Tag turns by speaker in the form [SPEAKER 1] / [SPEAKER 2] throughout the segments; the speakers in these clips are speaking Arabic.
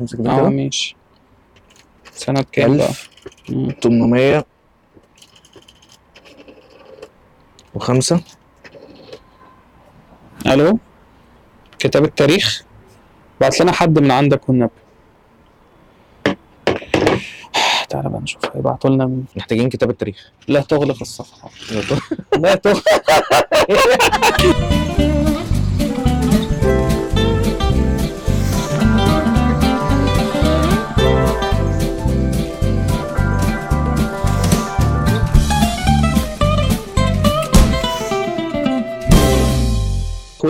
[SPEAKER 1] امسك ده آه
[SPEAKER 2] ماشي. سنة كام بقى؟
[SPEAKER 1] 1000
[SPEAKER 2] مم.
[SPEAKER 1] 800 وخمسة.
[SPEAKER 2] ألو؟ كتاب التاريخ؟ بعت لنا حد من عندك والنبي تعالى بقى نشوف. هيبعتوا لنا مين.
[SPEAKER 1] محتاجين كتاب التاريخ.
[SPEAKER 2] لا تغلق الصفحة. لا تغلق.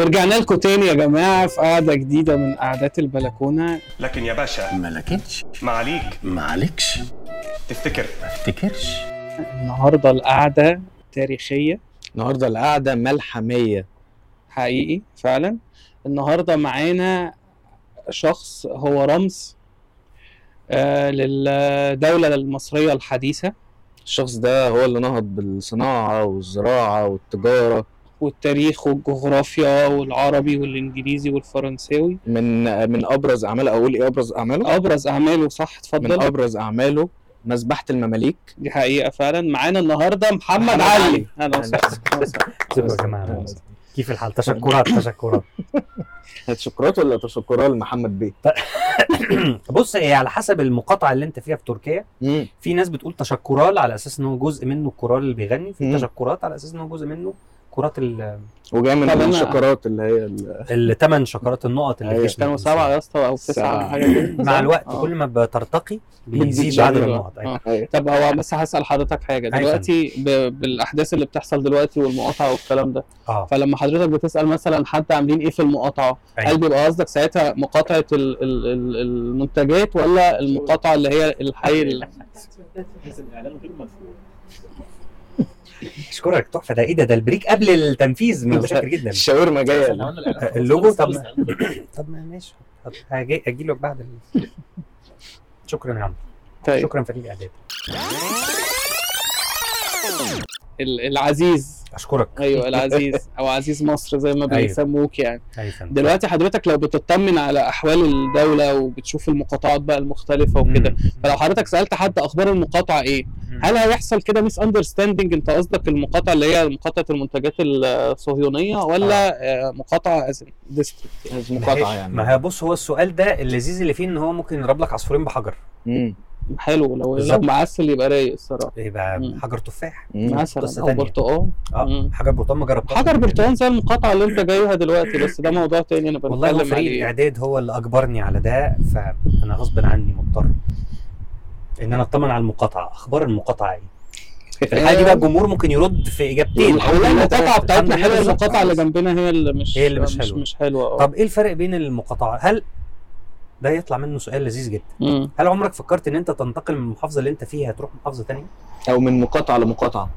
[SPEAKER 2] ورجعنا لكم تاني يا جماعة في قعدة جديدة من قعدات البلكونة.
[SPEAKER 3] لكن يا باشا
[SPEAKER 4] ما لكنش.
[SPEAKER 3] ما عليك.
[SPEAKER 4] معلكش
[SPEAKER 3] تفتكر؟
[SPEAKER 4] ما افتكرش.
[SPEAKER 2] النهاردة القعدة تاريخية.
[SPEAKER 1] النهارده القعدة ملحمية.
[SPEAKER 2] حقيقي فعلا. النهارده معانا شخص هو رمز آه للدولة المصرية الحديثة.
[SPEAKER 1] الشخص ده هو اللي نهض بالصناعة والزراعة والتجارة.
[SPEAKER 2] والتاريخ والجغرافيا والعربي والإنجليزي والفرنساوي.
[SPEAKER 1] من من أبرز أعماله أقول إيه أبرز أعماله؟
[SPEAKER 2] أبرز أعماله صح
[SPEAKER 1] من
[SPEAKER 2] اتفضل
[SPEAKER 1] أبرز أعماله مذبحة المماليك.
[SPEAKER 2] دي حقيقة فعلا. معانا النهارده محمد,
[SPEAKER 1] محمد
[SPEAKER 2] علي. أهلا. وسهلا
[SPEAKER 5] يا جماعة. كيف الحال؟ تشكرات تشكرات.
[SPEAKER 1] تشكرات ولا تشكرات لمحمد بيه؟
[SPEAKER 5] بص هي على حسب المقاطعة اللي أنت فيها في تركيا. في ناس بتقول تشكرال على أساس ان هو جزء منه الكورال اللي بيغني في. تشكرات على أساس ان هو جزء منه كرات ال-
[SPEAKER 1] وجاي من الشكرات اللي هي ال-
[SPEAKER 5] الثمان شكرات النقط اللي
[SPEAKER 1] أيوة.
[SPEAKER 2] مش
[SPEAKER 5] جسم
[SPEAKER 2] كانوا. سبعة يا اسطى أو تسعة
[SPEAKER 1] سبعة.
[SPEAKER 2] حاجة كده
[SPEAKER 5] مع الوقت
[SPEAKER 2] آه.
[SPEAKER 5] كل ما بترتقي بيزيد عدد النقط أيوة.
[SPEAKER 2] آه.
[SPEAKER 1] أيوة.
[SPEAKER 2] طب هو بس هسأل حضرتك حاجة
[SPEAKER 5] أيوة.
[SPEAKER 2] دلوقتي ب... بالأحداث اللي بتحصل دلوقتي والمقاطعة والكلام ده
[SPEAKER 5] آه
[SPEAKER 2] فلما حضرتك بتسأل مثلا حد عاملين إيه في المقاطعة
[SPEAKER 5] أيوة.
[SPEAKER 2] هل بيبقى قصدك ساعتها مقاطعة ال... ال... ال- المنتجات ولا المقاطعة اللي هي الحي ال...
[SPEAKER 5] اشكرك تحفة. ده إيه ده؟ ده break ال قبل التنفيذ. متشكر جدا.
[SPEAKER 1] الشاورما جاية.
[SPEAKER 5] اللوجو؟ طب طب ما ماشي. هاجي أجي لك بعد ال... شكرا يا عم.
[SPEAKER 2] طيب.
[SPEAKER 5] شكرا فريق الإعداد.
[SPEAKER 2] ال- العزيز.
[SPEAKER 5] أشكرك.
[SPEAKER 2] أيوه العزيز. أو عزيز مصر زي ما
[SPEAKER 5] أيوة.
[SPEAKER 2] بيسموك يعني.
[SPEAKER 5] فندم
[SPEAKER 2] دلوقتي حضرتك لو بتطمن على أحوال الدولة وبتشوف المقاطعات بقى المختلفة وكده. فلو حضرتك سألت حد أخبار المقاطعة
[SPEAKER 5] إيه.
[SPEAKER 2] هل هيحصل كده misunderstanding انت قصدك المقاطعة اللي هي مقاطعة المنتجات الصهيونية ولا آه. مقاطعة ديستريكت
[SPEAKER 1] مقاطعة يعني
[SPEAKER 5] ما هي بص هو السؤال ده اللذيذ اللي فيه إن هو ممكن يضرب لك عصفورين بحجر
[SPEAKER 1] مم.
[SPEAKER 2] حلو لو لو. معسل يبقى رايق الصراحة
[SPEAKER 5] يبقى
[SPEAKER 2] مم.
[SPEAKER 5] حجر تفاح.
[SPEAKER 2] مثلا
[SPEAKER 5] أو.
[SPEAKER 2] برتقال آه.
[SPEAKER 5] حجر برتقال ما جربتهاش
[SPEAKER 2] حجر برتقال زي المقاطعة اللي أنت جايبها دلوقتي بس ده موضوع تاني أنا
[SPEAKER 5] والله هو
[SPEAKER 2] بتكلم
[SPEAKER 5] فريق الاعداد هو اللي أجبرني على ده فأنا غصب عني مضطر إن أنا أطمن على المقاطعة. أخبار المقاطعة إيه؟ في الحاله دي بقى الجمهور ممكن يرد في إجابتين.
[SPEAKER 2] والله المقاطعه بتاعتنا
[SPEAKER 5] حلوة.
[SPEAKER 2] المقاطعه اللي جنبنا هي اللي مش
[SPEAKER 5] هي اللي مش
[SPEAKER 2] مش,
[SPEAKER 5] حلوة.
[SPEAKER 2] مش حلوة آه.
[SPEAKER 5] طب إيه الفرق بين المقاطعة؟ هل ده يطلع منه سؤال لذيذ جدا.
[SPEAKER 2] مم.
[SPEAKER 5] هل عمرك فكرت إن أنت تنتقل من المحافظة اللي أنت فيها تروح محافظة تانية؟
[SPEAKER 1] أو من مقاطعة لمقاطعة.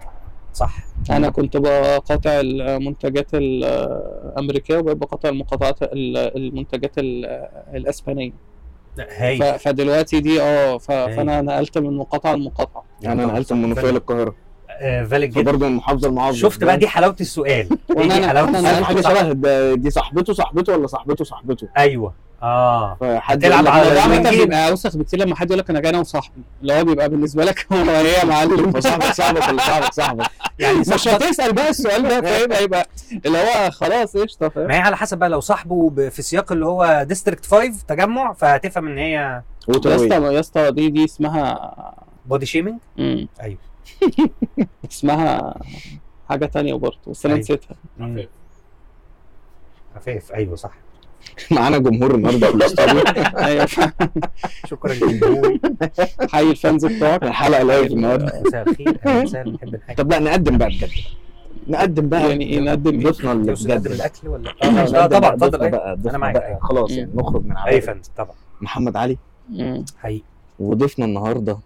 [SPEAKER 5] صح.
[SPEAKER 2] أنا كنت بقاطع المنتجات الأمريكية وبقيت بقاطع المقاطعات ال- المنتجات ال- الإسبانية. ف-
[SPEAKER 5] هاي
[SPEAKER 2] فدلوقتي دي آه فأنا نقلت من مقاطعة لمقاطعة.
[SPEAKER 1] يعني أنا نقلت من المنوفية للقاهرة.
[SPEAKER 5] آه فالid جدا
[SPEAKER 1] فبرضه من محافظة لمحافظة
[SPEAKER 5] شفت بقى دي حلاوة السؤال.
[SPEAKER 2] إيه
[SPEAKER 5] دي
[SPEAKER 1] حلاوة
[SPEAKER 5] السؤال
[SPEAKER 1] حاجة شبه دي صاحبته صاحبته ولا صاحبته صاحبته؟
[SPEAKER 5] أيوه. آه.
[SPEAKER 1] فحد
[SPEAKER 5] تلعب على.
[SPEAKER 2] بيبقى أوسخ بكتير لما حد يقول لك أنا جاي أنا وصاحبي. اللي هو بيبقى بالنسبة لك هو هي يا معلم؟
[SPEAKER 1] صاحبك صاحبك ولا صاحبك صاحبك.
[SPEAKER 5] يعني
[SPEAKER 2] مش هتسأل بقى السؤال ده فاهم؟ هيبقى اللي هو خلاص قشطة فاهم؟
[SPEAKER 5] ما هي على حسب بقى لو صاحبه في سياق اللي هو ديستريكت 5 تجمع فهتفهم إن هي
[SPEAKER 2] يا اسطى يا اسطى دي دي اسمها
[SPEAKER 5] body shaming
[SPEAKER 2] مم. اسمها حاجة تانية برضه بس أنا
[SPEAKER 5] أيوة.
[SPEAKER 2] نسيتها.
[SPEAKER 5] عفاف أيوه صح.
[SPEAKER 1] معانا جمهور النهارده في الاستوديو
[SPEAKER 2] أيوه.
[SPEAKER 5] شكرا جمهور.
[SPEAKER 2] حي ال fans بتوعك.
[SPEAKER 1] الحلقة live النهارده.
[SPEAKER 5] مساء الخير أهلا وسهلا بنحب الحاجة
[SPEAKER 1] طب لا نقدم بقى بجد. نقدم بقى.
[SPEAKER 2] يعني إيه نقدم؟
[SPEAKER 1] ضيفنا اللي
[SPEAKER 5] تقصد نقدم
[SPEAKER 1] بجد
[SPEAKER 5] الأكل ولا؟
[SPEAKER 1] آه، آه
[SPEAKER 5] طبعا اتفضل
[SPEAKER 1] ضيفنا
[SPEAKER 5] معاك،.
[SPEAKER 1] خلاص. يعني نخرج من أي
[SPEAKER 5] فندم طبعا.
[SPEAKER 1] محمد علي.
[SPEAKER 5] حقيقي.
[SPEAKER 1] وضيفنا النهارده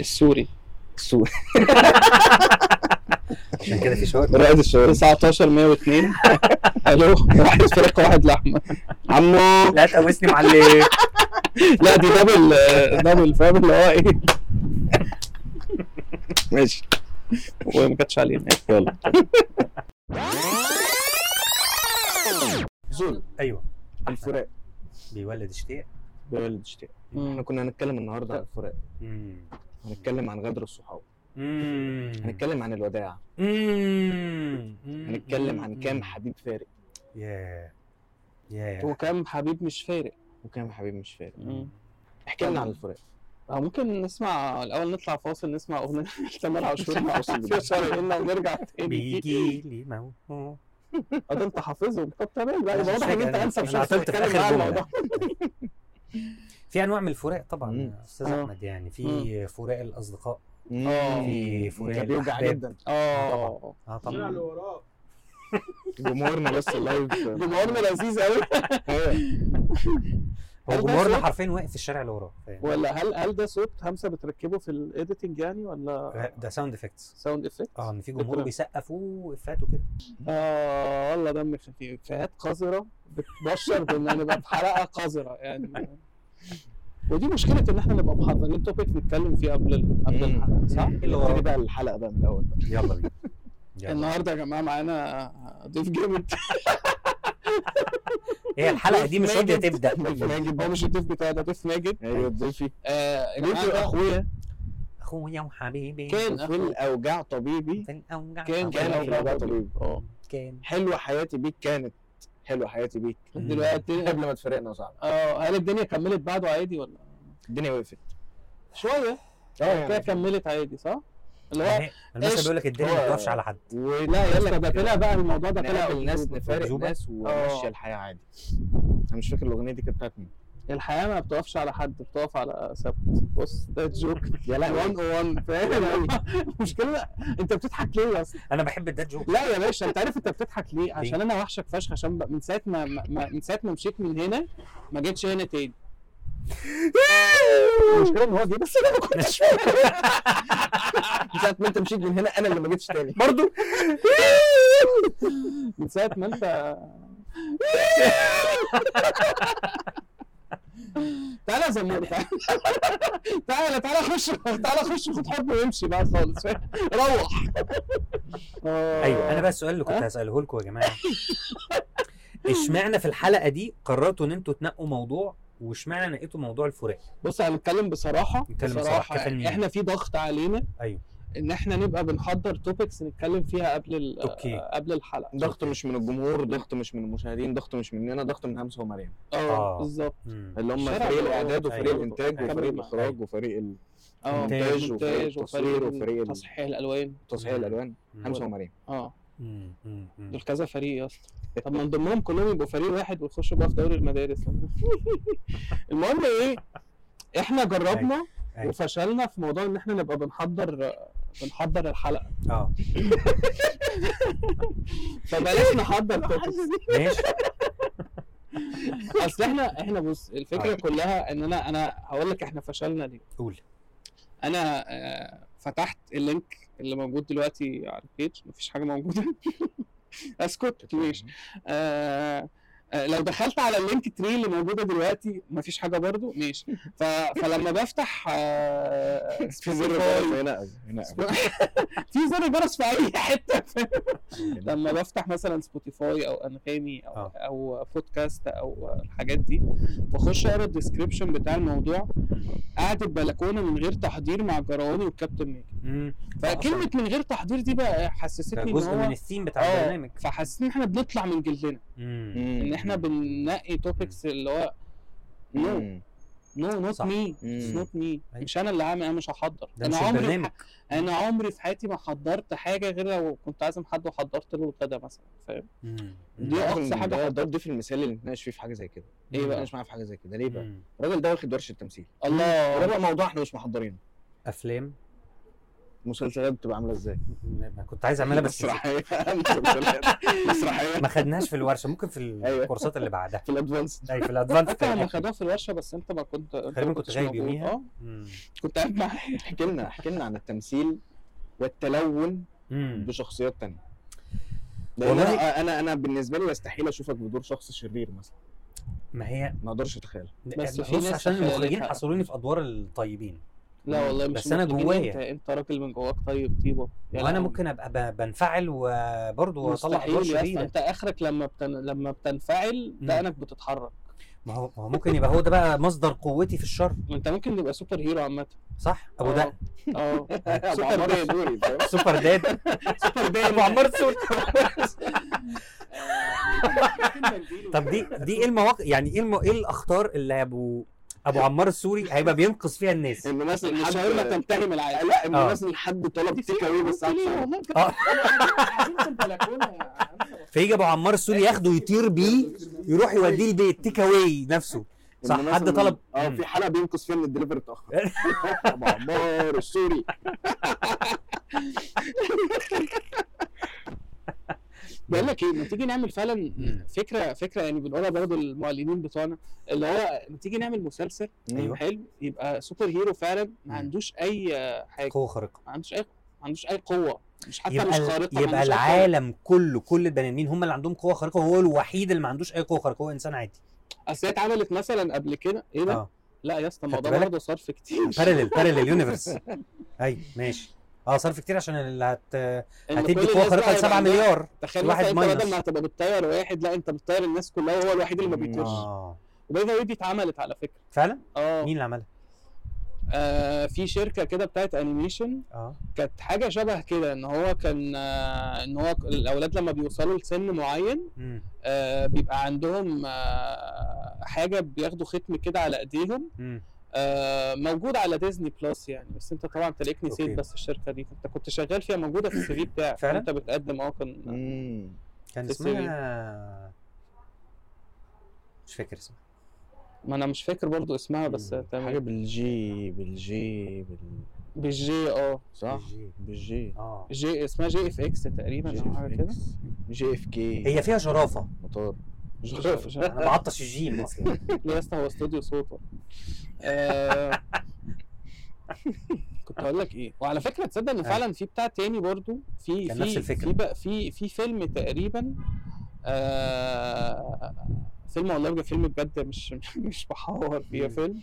[SPEAKER 2] السوري.
[SPEAKER 1] السوق
[SPEAKER 5] عشان كده في شوارع
[SPEAKER 1] رائد الشباب
[SPEAKER 2] 19 102 ألو واحد فراخ واحد لحمة.
[SPEAKER 1] عمو.
[SPEAKER 5] لا تقوسني معلم
[SPEAKER 2] لا دي دبل دبل فاهم اللي هو إيه.
[SPEAKER 1] ماشي.
[SPEAKER 2] وما كانتش علينا.
[SPEAKER 1] يلا. زول.
[SPEAKER 5] أيوه.
[SPEAKER 1] الفراق
[SPEAKER 5] بيولد اشتياق.
[SPEAKER 1] بيولوجي
[SPEAKER 2] مم.
[SPEAKER 1] إحنا كنا هنتكلم النهارده عن الفراق. هنتكلم عن غدر الصحاب. هنتكلم عن الوداع. هنتكلم عن كام حبيب فارق.
[SPEAKER 5] يا يا
[SPEAKER 2] وكم حبيب مش فارق.
[SPEAKER 1] وكام حبيب مش فارق. احكي لنا عن الفراق.
[SPEAKER 2] أو ممكن نسمع الأول نطلع فاصل نسمع أغنية تامر عاشور. مع شراييننا ونرجع تاني.
[SPEAKER 5] بيجي لي
[SPEAKER 2] آه ده انت حافظهم طب تمام.
[SPEAKER 5] مش
[SPEAKER 2] واضح
[SPEAKER 5] إن
[SPEAKER 2] أنت
[SPEAKER 5] أنسب
[SPEAKER 2] شخص تتكلم
[SPEAKER 5] جملة.
[SPEAKER 2] الموضوع.
[SPEAKER 5] في أنواع من الفراق طبعا أستاذ
[SPEAKER 2] آه.
[SPEAKER 5] أحمد يعني في فراق الأصدقاء
[SPEAKER 2] آه.
[SPEAKER 5] في فراق
[SPEAKER 1] ده بيوجع. جدا.
[SPEAKER 2] آه.
[SPEAKER 5] آه طبعا.
[SPEAKER 1] جمهورنا بس ال live.
[SPEAKER 2] جمهورنا لذيذ قوي
[SPEAKER 5] هو
[SPEAKER 2] هل ده
[SPEAKER 5] جمهورنا؟ حرفيا واقف في الشارع اللي وراه؟
[SPEAKER 2] ولا هل هل ده صوت همسة بتركبه في ال editing يعني ولا؟
[SPEAKER 5] ده sound effects
[SPEAKER 2] sound effect؟
[SPEAKER 5] آه إن في جمهور. بيسقف وافات وكده.
[SPEAKER 2] آه والله دم خفيف. إفيهات قذرة بتبشر بإن نبقى في حلقة قذرة يعني. ودي مشكلة إن إحنا نبقى محضرين توبيك نتكلم فيه قبل ال- قبل. الحلقة. صح؟
[SPEAKER 5] اللي
[SPEAKER 1] نبتدي
[SPEAKER 5] وراه
[SPEAKER 1] بقى الحلقة بقى من الأول بقى.
[SPEAKER 5] يلا بينا.
[SPEAKER 2] النهارده يا جماعة معانا ضيف جامد.
[SPEAKER 5] هي الحلقة دي مش راضية
[SPEAKER 2] ماجد.
[SPEAKER 5] تبدأ.
[SPEAKER 2] ضيف ماجد ده مش الضيف بتاعي ده ضيف ماجد
[SPEAKER 1] أيوه ضيفي.
[SPEAKER 2] آه
[SPEAKER 1] ضيفي
[SPEAKER 2] ده
[SPEAKER 1] أخويا؟
[SPEAKER 5] أخويا وحبيبي.
[SPEAKER 2] كان
[SPEAKER 1] في الأوجاع طبيبي.
[SPEAKER 5] في الأوجع
[SPEAKER 2] كان-
[SPEAKER 1] كان في الأوجاع طبيبي.
[SPEAKER 2] أه.
[SPEAKER 5] كان.
[SPEAKER 1] حلوة حياتي بيك كانت. حلوة حياتي بيك
[SPEAKER 2] دلوقتي
[SPEAKER 1] قبل ما تفرقنا صعب
[SPEAKER 2] آه هل الدنيا كملت بعده عادي ولا
[SPEAKER 1] الدنيا وقفت
[SPEAKER 2] شوية
[SPEAKER 1] آه
[SPEAKER 2] كده كملت عادي صح؟ اللي هو
[SPEAKER 5] يعني المثل؟ بيقول لك الدنيا ما بتقفش على حد
[SPEAKER 2] لا يا اسطى ده طلع بقى الموضوع ده طلع
[SPEAKER 1] نقابل ناس
[SPEAKER 2] أكذوبة.
[SPEAKER 1] نفارق؟ ناس. وماشية الحياة عادي أنا مش فاكر الأغنية دي كانت بتاعت مين
[SPEAKER 2] الحياة ما بتقفش على حد بتقف على ثبت بص ده جوك
[SPEAKER 1] يا لا
[SPEAKER 2] 1 1 فاهم المشكلة انت بتضحك ليه يا اسطى؟
[SPEAKER 5] أنا بحب الداد جوك
[SPEAKER 2] لا يا باشا انت عارف انت بتضحك ليه؟ عشان أنا وحشك فشخ عشان من ساعة ما, ما من ساعة ما مشيت من هنا ما جيتش هنا تاني.
[SPEAKER 1] المشكلة إن هو جه بس أنا ما كنتش من ساعة ما أنت مشيت من هنا أنا اللي ما جيتش تاني. برضه
[SPEAKER 2] من ساعة ما أنت تعالى يا زمور تعالى تعالى خش تعالى خش خد حب وامشي بقى خالص؟ روح آه.
[SPEAKER 5] أيوه أنا بقى السؤال اللي كنت
[SPEAKER 2] ها؟
[SPEAKER 5] هسأله لكم يا جماعة اشمعنى في الحلقة دي قررتوا إن أنتوا تنقوا موضوع واشمعنى نقيتوا موضوع الفراق
[SPEAKER 2] بص هنتكلم بصراحة
[SPEAKER 5] نتكلم بصراحة
[SPEAKER 2] بصراحة
[SPEAKER 5] كفنيين.
[SPEAKER 2] يعني إحنا في ضغط علينا
[SPEAKER 5] أيوه
[SPEAKER 2] إن إحنا نبقى بنحضر topics نتكلم فيها قبل ال-
[SPEAKER 5] أوكي.
[SPEAKER 2] قبل الحلقة
[SPEAKER 1] ضغط مش من الجمهور ضغط مش من المشاهدين ضغط مش مننا ضغط من همسه ومريم
[SPEAKER 2] آه
[SPEAKER 5] آه.
[SPEAKER 2] بالظبط.
[SPEAKER 1] اللي هم فريق. الإعداد وفريق
[SPEAKER 5] أيوة.
[SPEAKER 1] الانتاج. وفريق. الإخراج وفريق
[SPEAKER 2] آه
[SPEAKER 1] المونتاج وفريق التصوير وفريق
[SPEAKER 2] تصحيح الألوان
[SPEAKER 1] تصحيح
[SPEAKER 5] الألوان.
[SPEAKER 1] همسه ومريم
[SPEAKER 5] آه.
[SPEAKER 2] دول كذا فريق يا اسطى طب ما نضمهم كلهم يبقوا فريق واحد ويخشوا بقى في دوري المدارس المهم إيه إحنا جربنا
[SPEAKER 5] أيوة.
[SPEAKER 2] وفشلنا في موضوع إن إحنا نبقى بنحضر بنحضر الحلقة.
[SPEAKER 5] آه.
[SPEAKER 2] فبلاش نحضر توبكس
[SPEAKER 5] ماشي.
[SPEAKER 2] أصل إحنا إحنا بص الفكرة
[SPEAKER 5] آه.
[SPEAKER 2] كلها إن أنا أنا هقول لك إحنا فشلنا ليه.
[SPEAKER 5] قول.
[SPEAKER 2] أنا آه، فتحت ال link اللي موجود دلوقتي على ال page مفيش حاجة موجودة. أسكت. ماشي. آه آه، لو دخلت على ال Linktree اللي موجودة دلوقتي مفيش حاجة برضو. ماشي. ف... فلما بفتح آه
[SPEAKER 1] في زر جرس هنا هنا
[SPEAKER 2] في زر جرس في أي حتة. لما بفتح مثلا سبوتيفاي أو أنغامي أو
[SPEAKER 5] آه.
[SPEAKER 2] أو بودكاست أو الحاجات دي بخش أقرأ ال description بتاع الموضوع قاعد البلكونة من غير تحضير مع جيراني والكابتن
[SPEAKER 5] مم.
[SPEAKER 2] فكلمة من غير تحضير دي بقى حسستني إن
[SPEAKER 5] جزء من
[SPEAKER 2] هو
[SPEAKER 5] الثيم بتاع البرنامج.
[SPEAKER 2] فحسيت إن إحنا بنطلع من جلدنا. إن إحنا بننقي topics اللي هو
[SPEAKER 5] no.
[SPEAKER 2] no
[SPEAKER 1] not.
[SPEAKER 2] me. not
[SPEAKER 5] me.
[SPEAKER 2] مش أنا اللي عامل أنا مش هحضر.
[SPEAKER 5] ده
[SPEAKER 2] أنا
[SPEAKER 5] مش
[SPEAKER 2] عمري في ح- أنا عمري في حياتي ما حضرت حاجة غير لو كنت عازم حد وحضرت له الغدا مثلا فاهم. دي أقصى حاجة
[SPEAKER 1] ده ده الضيف المثالي اللي نتناقش فيه في حاجة زي كده.
[SPEAKER 2] إيه بقى
[SPEAKER 1] نتناقش معاه في حاجة زي كده؟ ليه بقى؟ الراجل ده واخد ورشة تمثيل
[SPEAKER 2] الله.
[SPEAKER 1] بقى موضوع إحنا مش محضرينه.
[SPEAKER 5] أفلام.
[SPEAKER 1] المسلسلات بتبقى عاملة إزاي؟
[SPEAKER 5] ما كنت عايز أعملها بس
[SPEAKER 1] مسرحية مسلسلات مسرحية
[SPEAKER 5] ما خدناش في الورشة ممكن في
[SPEAKER 1] أيوة.
[SPEAKER 5] الكورسات اللي بعدها
[SPEAKER 1] في الادفانس
[SPEAKER 5] أي في الادفانس
[SPEAKER 2] فاكر لما خدوها في الورشة بس أنت ما كنت ما
[SPEAKER 5] كنت غايب. يوميها.
[SPEAKER 2] آه
[SPEAKER 5] مم.
[SPEAKER 2] كنت قاعد معايا
[SPEAKER 1] احكي لنا احكي لنا عن التمثيل والتلون. بشخصيات تانية لأن
[SPEAKER 5] والله-
[SPEAKER 1] أنا أنا بالنسبة لي يستحيل أشوفك بدور شخص شرير مثلا
[SPEAKER 5] ما هي
[SPEAKER 1] ما أقدرش أتخيل
[SPEAKER 2] بس في
[SPEAKER 5] بص
[SPEAKER 2] ناس
[SPEAKER 5] عشان المخرجين. حصروني في أدوار الطيبين
[SPEAKER 2] لا والله مش
[SPEAKER 5] بس
[SPEAKER 2] محتاجين
[SPEAKER 5] جوايا.
[SPEAKER 2] أنت أنت راجل من جواك طيب طيبة. يا وأنا.
[SPEAKER 5] ممكن أبقى بنفعل وبرضه اطلع
[SPEAKER 2] اسطى.
[SPEAKER 5] شريره
[SPEAKER 2] أنت آخرك لما بتن... لما بتنفعل
[SPEAKER 5] مم.
[SPEAKER 2] دقنك بتتحرك.
[SPEAKER 5] ما هو ما هو ممكن يبقى هو ده بقى مصدر قوتي في الشر.
[SPEAKER 2] ما أنت ممكن تبقى سوبر هيرو عامة.
[SPEAKER 5] صح؟ أبو ده
[SPEAKER 1] آه.
[SPEAKER 2] أبو
[SPEAKER 1] super dad؟
[SPEAKER 5] super dad
[SPEAKER 2] super dad
[SPEAKER 5] أبو عمار السوري. طب دي دي إيه المواقف يعني إيه. إيه الأخطار اللي أبو أبو عمار السوري هيبقى بينقذ فيها الناس.
[SPEAKER 1] إن مثلا
[SPEAKER 2] إن
[SPEAKER 1] حد
[SPEAKER 2] الشاورما تنتهي من العالم.
[SPEAKER 1] لا إن
[SPEAKER 5] آه.
[SPEAKER 1] مثلا حد طلب take away بس عشان
[SPEAKER 5] آه. فيجي أبو عمار السوري ياخده يطير بيه يروح يوديه البيت take away نفسه. صح
[SPEAKER 1] مثلاً-
[SPEAKER 5] حد طلب؟ آه.
[SPEAKER 1] في حلقة بينقذ فيها ان الدليفري اتأخر. أبو عمار السوري.
[SPEAKER 2] بقول لك إيه ما تيجي نعمل فعلا. فكرة فكرة يعني بنقولها برضه المعلنين بتوعنا اللي هو ما تيجي نعمل مسلسل
[SPEAKER 5] أيوة.
[SPEAKER 2] حلو يبقى superhero فعلا. ما عندوش أي حاجة
[SPEAKER 5] قوة خارقة
[SPEAKER 2] ما عندوش أي ما عندوش أي قوة مش حتى
[SPEAKER 5] يبقى
[SPEAKER 2] مش خارقة
[SPEAKER 5] يبقى. العالم كله كل البني آدمين هم اللي عندهم قوة خارقة وهو الوحيد اللي ما عندوش أي قوة خارقة هو إنسان عادي
[SPEAKER 2] أصل هي اتعملت مثلا قبل كده إيه ده؟
[SPEAKER 5] آه
[SPEAKER 2] لا يا اسطى الموضوع؟ برضه صرف كتير
[SPEAKER 5] parallel parallel universe أيوه ماشي آه صرف كتير عشان اللي هت هتدي قوة
[SPEAKER 2] خارقة
[SPEAKER 5] ل 7
[SPEAKER 2] يبقى عندها-
[SPEAKER 5] مليار
[SPEAKER 2] تخيل
[SPEAKER 5] واحد أنت.
[SPEAKER 2] بدل ما هتبقى بتطير واحد لا أنت بتطير الناس كلها وهو الوحيد اللي ما بيطيرش.
[SPEAKER 5] آه.
[SPEAKER 2] و by the دي اتعملت على فكرة.
[SPEAKER 5] فعلا؟
[SPEAKER 2] آه.
[SPEAKER 5] مين اللي عملها؟
[SPEAKER 2] آه، في شركة كده بتاعت animation
[SPEAKER 5] آه.
[SPEAKER 2] كانت حاجة شبه كده إن هو كان آه، إن هو الأولاد لما بيوصلوا لسن معين. آه، بيبقى عندهم آه، حاجة بياخدوا ختم كده على إيديهم. موجود على ديزني بلس يعني بس أنت طبعا تلاقيك نسيت. بس الشركة دي. أنت كنت شغال فيها موجودة في ال CV بتاعك.
[SPEAKER 5] فعلا؟
[SPEAKER 2] انت بتقدم آه كان.
[SPEAKER 5] كان. اسمها مش فاكر اسمها.
[SPEAKER 2] ما أنا مش فاكر برضو اسمها بس. تمام.
[SPEAKER 1] حاجة بالجي بالجي بال
[SPEAKER 2] بالجي آه.
[SPEAKER 1] صح؟
[SPEAKER 5] بالجي.
[SPEAKER 1] بالجي.
[SPEAKER 5] آه.
[SPEAKER 2] جي اسمها GFX تقريبا أو حاجة كده.
[SPEAKER 1] JFK.
[SPEAKER 5] هي فيها شرافه
[SPEAKER 1] مطار.
[SPEAKER 5] أنا بعطش الجيم أصلا
[SPEAKER 2] ليه يا اسطى هو استوديو صوت ولا؟ آه، كنت هقول لك إيه وعلى فكرة تصدق إن
[SPEAKER 5] أيوة.
[SPEAKER 2] فعلا في بتاع تاني برضو في
[SPEAKER 5] كان
[SPEAKER 2] في
[SPEAKER 5] نفس الفكرة.
[SPEAKER 2] في بقى في في فيلم تقريبا آه فيلم والله بجد فيلم بجد مش مش بحور فيه
[SPEAKER 5] مم.
[SPEAKER 2] فيلم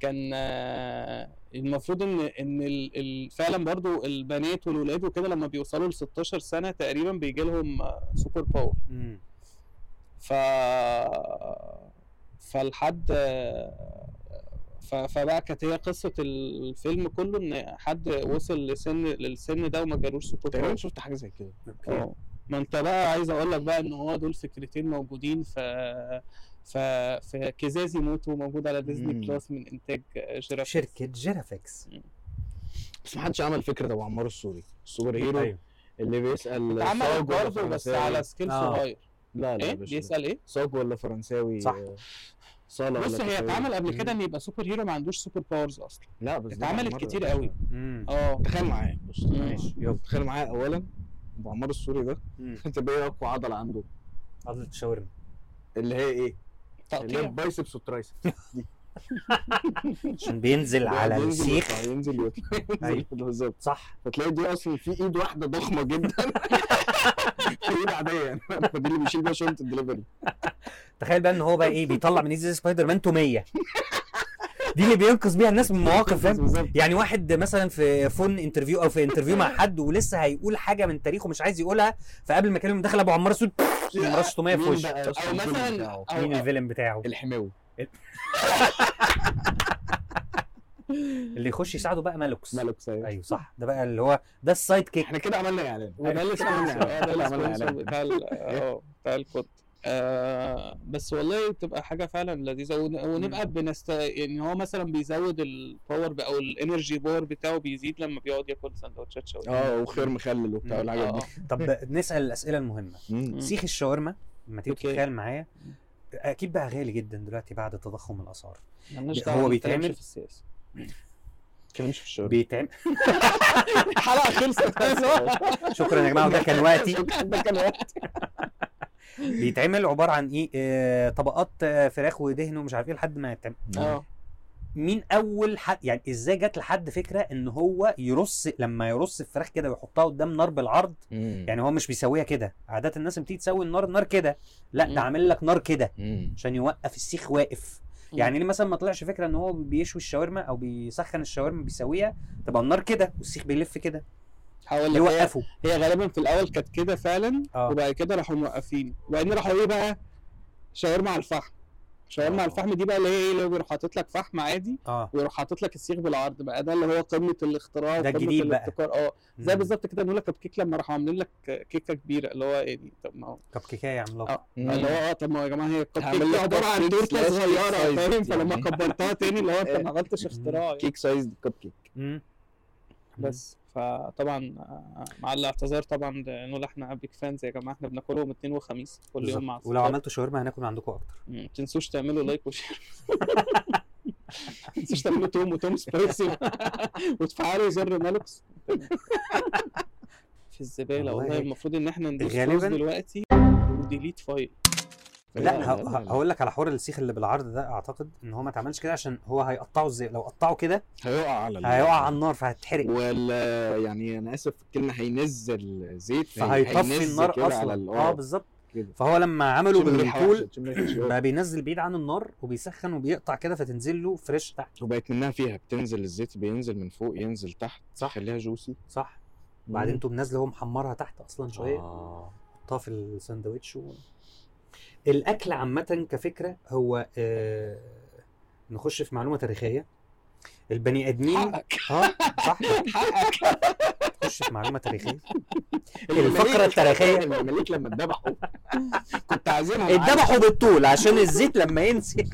[SPEAKER 2] كان آه المفروض إن إن ال- ال- فعلا برضو البنات والولاد وكده لما بيوصلوا ل 16 سنة تقريبا بيجي لهم super
[SPEAKER 5] power.
[SPEAKER 2] ف فالحد ف... فبقى كانت هي قصة الفيلم كله إن حد وصل لسن للسن ده وما جالوش سوبر
[SPEAKER 1] تقريبا شفت حاجة زي كده.
[SPEAKER 2] آه ما أنت بقى عايز أقول لك بقى إن هو دول فكرتين موجودين ف ف في كيزازي موتو موجود على ديزني
[SPEAKER 1] مم.
[SPEAKER 2] plus من إنتاج جيرافيكس
[SPEAKER 5] شركة جيرافيكس
[SPEAKER 1] بس ما حدش عمل فكرة ابو عمار السوري ال super
[SPEAKER 5] hero أيوه
[SPEAKER 1] اللي بيسأل
[SPEAKER 2] اتعمل
[SPEAKER 1] ولا
[SPEAKER 2] برضه بس. على scale
[SPEAKER 5] آه.
[SPEAKER 2] صغير.
[SPEAKER 1] لا لا إيه؟ باشا.
[SPEAKER 2] بيسأل إيه؟
[SPEAKER 1] صاج ولا فرنساوي؟
[SPEAKER 5] صح.
[SPEAKER 1] صاله
[SPEAKER 2] بص هي. اتعمل قبل كده إن يبقى super hero ما عندوش super powers أصلا.
[SPEAKER 1] لا بس
[SPEAKER 2] اتعملت كتير قوي. آه.
[SPEAKER 1] تخيل معايا. بص
[SPEAKER 2] ماشي.
[SPEAKER 5] يلا.
[SPEAKER 1] تخيل معايا. اولا أبو عمار السوري ده. أنت بايه أقوى عضلة عنده.
[SPEAKER 5] عضلة الشاورما.
[SPEAKER 1] اللي هي إيه؟ اللي هي
[SPEAKER 2] تقطيع.
[SPEAKER 1] ال biceps وال triceps.
[SPEAKER 5] عشان بينزل على السيخ.
[SPEAKER 1] ينزل. ينزل بالظبط.
[SPEAKER 5] صح.
[SPEAKER 1] فتلاقي دي أصلا في إيد واحدة ضخمة جدا. إيد عادية يعني. فدي اللي بيشيل بيها شنطة الدليفري.
[SPEAKER 5] تخيل بقى إن هو بقى إيه بيطلع من إيد سبايدر مان تومية. دي اللي بينقذ بيها الناس من مواقف فاهم؟ يعني واحد مثلا في phone interview أو في interview مع حد ولسه هيقول حاجة من تاريخه مش عايز يقولها فقبل ما يكلم دخل أبو عمار أسود مرش تومية في وشه.
[SPEAKER 2] أو
[SPEAKER 1] الفيلم
[SPEAKER 2] مثلا
[SPEAKER 5] مين ال villain بتاعه؟
[SPEAKER 1] الحماوي.
[SPEAKER 5] اللي يخش يساعده بقى مالوكس.
[SPEAKER 1] مالك سايق
[SPEAKER 5] أيوه صح. ده بقى اللي هو ده ال sidekick.
[SPEAKER 1] إحنا كده عملنا إعلان.
[SPEAKER 2] وده اللي
[SPEAKER 1] عملنا
[SPEAKER 2] ده
[SPEAKER 1] إعلان.
[SPEAKER 2] بتاع آه بتاع الكود. آه بس والله بتبقى حاجة فعلا لذيذة. ون- ونبقى بنست يعني هو مثلا بيزود ال power ب- أو ال energy power بتاعه بيزيد لما بيقعد ياكل سندوتشات شاورما.
[SPEAKER 1] آه وخير مخلل وبتاع. والحاجات دي.
[SPEAKER 5] طب نسأل الأسئلة
[SPEAKER 1] المهمة.
[SPEAKER 5] سيخ الشاورما لما تيجي. تتخيل معايا أكيد بقى غالي جدا دلوقتي بعد تضخم الأسعار.
[SPEAKER 2] مالناش
[SPEAKER 5] هو بيتعمل-
[SPEAKER 2] في السياسة.
[SPEAKER 1] كلامش في الشغل.
[SPEAKER 5] بيتعمل؟
[SPEAKER 2] الحلقة خلصت.
[SPEAKER 5] شكرا يا جماعة وده كان وقتي.
[SPEAKER 1] ده كان وقت
[SPEAKER 5] بيتعمل عبارة عن إيه؟ آه طبقات آه فراخ ودهن ومش عارف إيه لحد ما يتعمل.
[SPEAKER 2] آه.
[SPEAKER 5] مين أول حد يعني إزاي جت لحد فكرة إن هو يرص لما يرص الفراخ كده ويحطها قدام نار بالعرض يعني هو مش بيسويها كده. عاده الناس بتيجي تسوي النار النار كده. لأ
[SPEAKER 2] مم.
[SPEAKER 5] ده عامل لك نار كده
[SPEAKER 1] مم.
[SPEAKER 5] عشان يوقف السيخ واقف.
[SPEAKER 2] مم.
[SPEAKER 5] يعني ليه مثلا ما طلعش فكرة إن هو بيشوي الشاورما أو بيسخن الشاورما بيسويها؟ تبقى النار كده والسيخ بيلف كده.
[SPEAKER 2] هقول لك هي,
[SPEAKER 5] يوقفه.
[SPEAKER 2] هي غالبا في الأول كانت كده فعلا
[SPEAKER 5] آه.
[SPEAKER 2] وبعد كده راحوا موقفين. وبعدين راحوا إيه بقى؟ شاورما على الفحم. شاورما على
[SPEAKER 5] آه.
[SPEAKER 2] الفحم. دي بقى اللي هي إيه اللي هو بيروح حاطط لك فحم عادي
[SPEAKER 5] آه.
[SPEAKER 2] ويروح حاطط لك السيخ بالعرض بقى. ده اللي هو قمة الاختراع
[SPEAKER 5] ده الجديد بقى.
[SPEAKER 2] الابتكار. آه. زي. بالظبط كده بنقول لك كب كيك لما راحوا عاملين لك كيكة كبيرة اللي هو إيه دي؟ طب ما هو
[SPEAKER 5] كب كيكاية عملاقه
[SPEAKER 2] آه. اللي هو آه طب ما هو يا جماعة هي
[SPEAKER 1] هعمل
[SPEAKER 2] كيك عبارة عن تورتة
[SPEAKER 1] صغيرة
[SPEAKER 2] فاهم؟ فلما. كبرتها تاني اللي هو أنت ما عملتش اختراع.
[SPEAKER 1] cake size
[SPEAKER 5] cupcake.
[SPEAKER 2] بس. فطبعا آه، مع الاعتذار طبعا نقول إحنا big fans يا جماعة إحنا بناكلهم اثنين وخميس كل يوم مع.
[SPEAKER 5] ولو. عملتوا شاورما هناكل عندكم
[SPEAKER 2] أكتر. ما تنسوش تعملوا like و share ما تنسوش تعملوا توم وتوم spicy وتفعلوا زر مالوكس في الزبالة
[SPEAKER 5] والله
[SPEAKER 2] المفروض إن إحنا ندوس
[SPEAKER 5] غالبا
[SPEAKER 2] دلوقتي. و delete file
[SPEAKER 5] لا
[SPEAKER 1] لا،
[SPEAKER 5] ه-
[SPEAKER 1] لا،
[SPEAKER 5] ه-
[SPEAKER 1] لا.
[SPEAKER 5] هقول لك على حوار السيخ اللي بالعرض ده أعتقد إن هو ما اتعملش كده عشان هو هيقطعه إزاي؟ لو قطعه كده
[SPEAKER 1] هيقع على
[SPEAKER 5] هيقع على النار فهتحرق
[SPEAKER 1] ولا يعني أنا آسف الكلمة هينزل زيت
[SPEAKER 5] فهيطفي النار
[SPEAKER 1] أصلا.
[SPEAKER 5] آه بالظبط. فهو لما عملوا
[SPEAKER 1] ريحة شوية.
[SPEAKER 5] بقى بينزل بعيد عن النار وبيسخن وبيقطع كده فتنزل له fresh تحت.
[SPEAKER 1] وبقت منها فيها بتنزل الزيت بينزل من فوق ينزل تحت
[SPEAKER 5] صح.
[SPEAKER 1] خليها juicy
[SPEAKER 5] صح. وبعدين تقوم نازله هو محمرها تحت أصلا شوية.
[SPEAKER 1] آه.
[SPEAKER 5] حطها في الساندوتش و... الأكل عامة كفكرة هو آه... نخش في معلومة تاريخية. البني آدمين
[SPEAKER 2] حقك.
[SPEAKER 5] آه صح.
[SPEAKER 2] حقك.
[SPEAKER 5] نخش في معلومة تاريخية. الفقرة التاريخية.
[SPEAKER 1] المماليك لما اتذبحوا. كنت عازمهم
[SPEAKER 5] اتذبحوا بالطول عشان الزيت لما ينزل.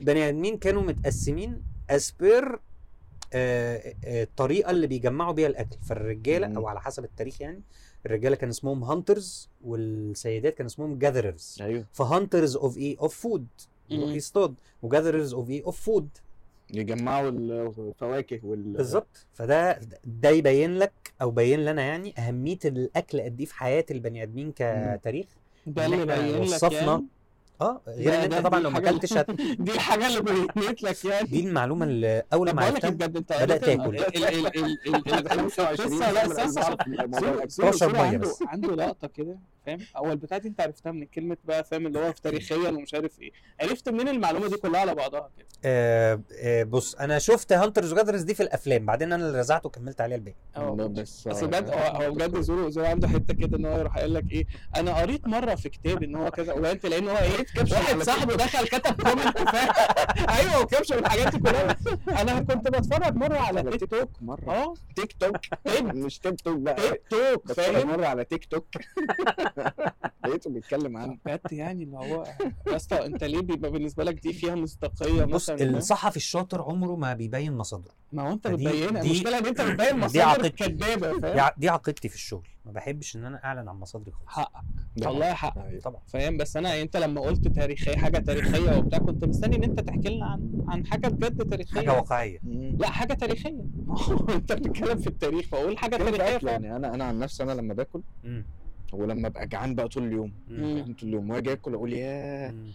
[SPEAKER 5] بني آدمين كانوا متقسمين اسبير الطريقة اللي بيجمعوا بيها الأكل.
[SPEAKER 1] فالرجالة.
[SPEAKER 5] أو على حسب التاريخ يعني الرجالة كان اسمهم hunters والسيدات كان اسمهم gatherers.
[SPEAKER 1] أيوه.
[SPEAKER 5] ف hunters of إيه of food
[SPEAKER 2] يروح.
[SPEAKER 5] يصطاد. و gatherers of إيه of food
[SPEAKER 1] يجمعوا الفواكه وال
[SPEAKER 5] بالظبط. فده ده يبين لك أو بين لنا يعني أهمية الأكل قد إيه في حياة البني آدمين كتاريخ.
[SPEAKER 2] ده اللي باين لك
[SPEAKER 5] وصفنا
[SPEAKER 2] يعني
[SPEAKER 5] آه غير
[SPEAKER 2] إن
[SPEAKER 5] أنت طبعا لو ما أكلتش هت...
[SPEAKER 2] دي الحاجة اللي بينت لك يعني.
[SPEAKER 5] دي المعلومة اللي
[SPEAKER 2] أول
[SPEAKER 5] ما
[SPEAKER 2] بقول لك
[SPEAKER 5] عرفتها
[SPEAKER 2] بجد أنت
[SPEAKER 5] بدأت
[SPEAKER 2] قريت
[SPEAKER 5] آكل.
[SPEAKER 2] ال- ال- ال- ال- ال- ال-
[SPEAKER 1] 25
[SPEAKER 2] قصة- لا
[SPEAKER 1] سنة
[SPEAKER 2] استنى
[SPEAKER 1] بعرف
[SPEAKER 2] استنى.
[SPEAKER 1] الموضوع
[SPEAKER 2] سوري
[SPEAKER 1] الأكل.
[SPEAKER 2] سوري
[SPEAKER 5] اشرب
[SPEAKER 2] عنده
[SPEAKER 5] بس.
[SPEAKER 2] عنده لقطة كده فاهم؟ اول البتاعة دي أنت عرفتها من كلمة بقى فاهم؟ اللي هو في تاريخيا ومش عارف إيه. عرفت منين المعلومة دي كلها على بعضها كده؟
[SPEAKER 5] آه آه بص أنا شفت هانترز وجاذرز دي في الأفلام. بعدين أنا اللي رزعته وكملت عليها الباقي.
[SPEAKER 1] آه بس
[SPEAKER 2] بس بجد هو هو بجد زورو زورو عنده حتة كده إن هو يروح قايل لك إيه. أنا قريت مرة في كتاب إن هو كذا وبعدين تلاقي إن هو إيه واحد صاحبه دخل كتب comment فاهم أيوه و caption والحاجات دي كلها. أنا كنت بتفرج مرة على
[SPEAKER 1] على
[SPEAKER 2] تيك
[SPEAKER 1] توك مرة.
[SPEAKER 2] آه.
[SPEAKER 1] تيك توك. مش تيك توك بقى.
[SPEAKER 2] تيك توك فاهم؟
[SPEAKER 1] مرة على تيك توك. لقيته بيتكلم عنه.
[SPEAKER 2] بجد يعني اللي هو يا اسطى أنت ليه بيبقى بالنسبة لك دي فيها مصداقية
[SPEAKER 5] بص؟ الصحفي الشاطر عمره ما بيبين مصادره.
[SPEAKER 2] ما هو
[SPEAKER 5] أنت
[SPEAKER 2] بتبينها المشكلة إن أنت بتبين مصادر. كدابة
[SPEAKER 5] دي,
[SPEAKER 2] فاهم؟
[SPEAKER 5] ع- دي عقيدتي في الشغل. ما بحبش إن أنا أعلن عن مصادري خالص.
[SPEAKER 2] حقك. والله
[SPEAKER 1] أيوة.
[SPEAKER 5] طبعا.
[SPEAKER 2] فاهم؟ بس أنا أنت لما قلت تاريخية حاجة تاريخية وبتاع كنت مستني إن أنت تحكي لنا عن عن حاجة بجد
[SPEAKER 5] تاريخية. حاجة
[SPEAKER 1] واقعية.
[SPEAKER 2] لا حاجة تاريخية. أنت بتتكلم في التاريخ فأقول
[SPEAKER 1] حاجة
[SPEAKER 2] تاريخية.
[SPEAKER 1] يعني أنا أنا عن نفسي أنا لما باكل. ولما أبقى جعان بقى طول اليوم طول اليوم وأجي آكل أقول ياه
[SPEAKER 5] مم.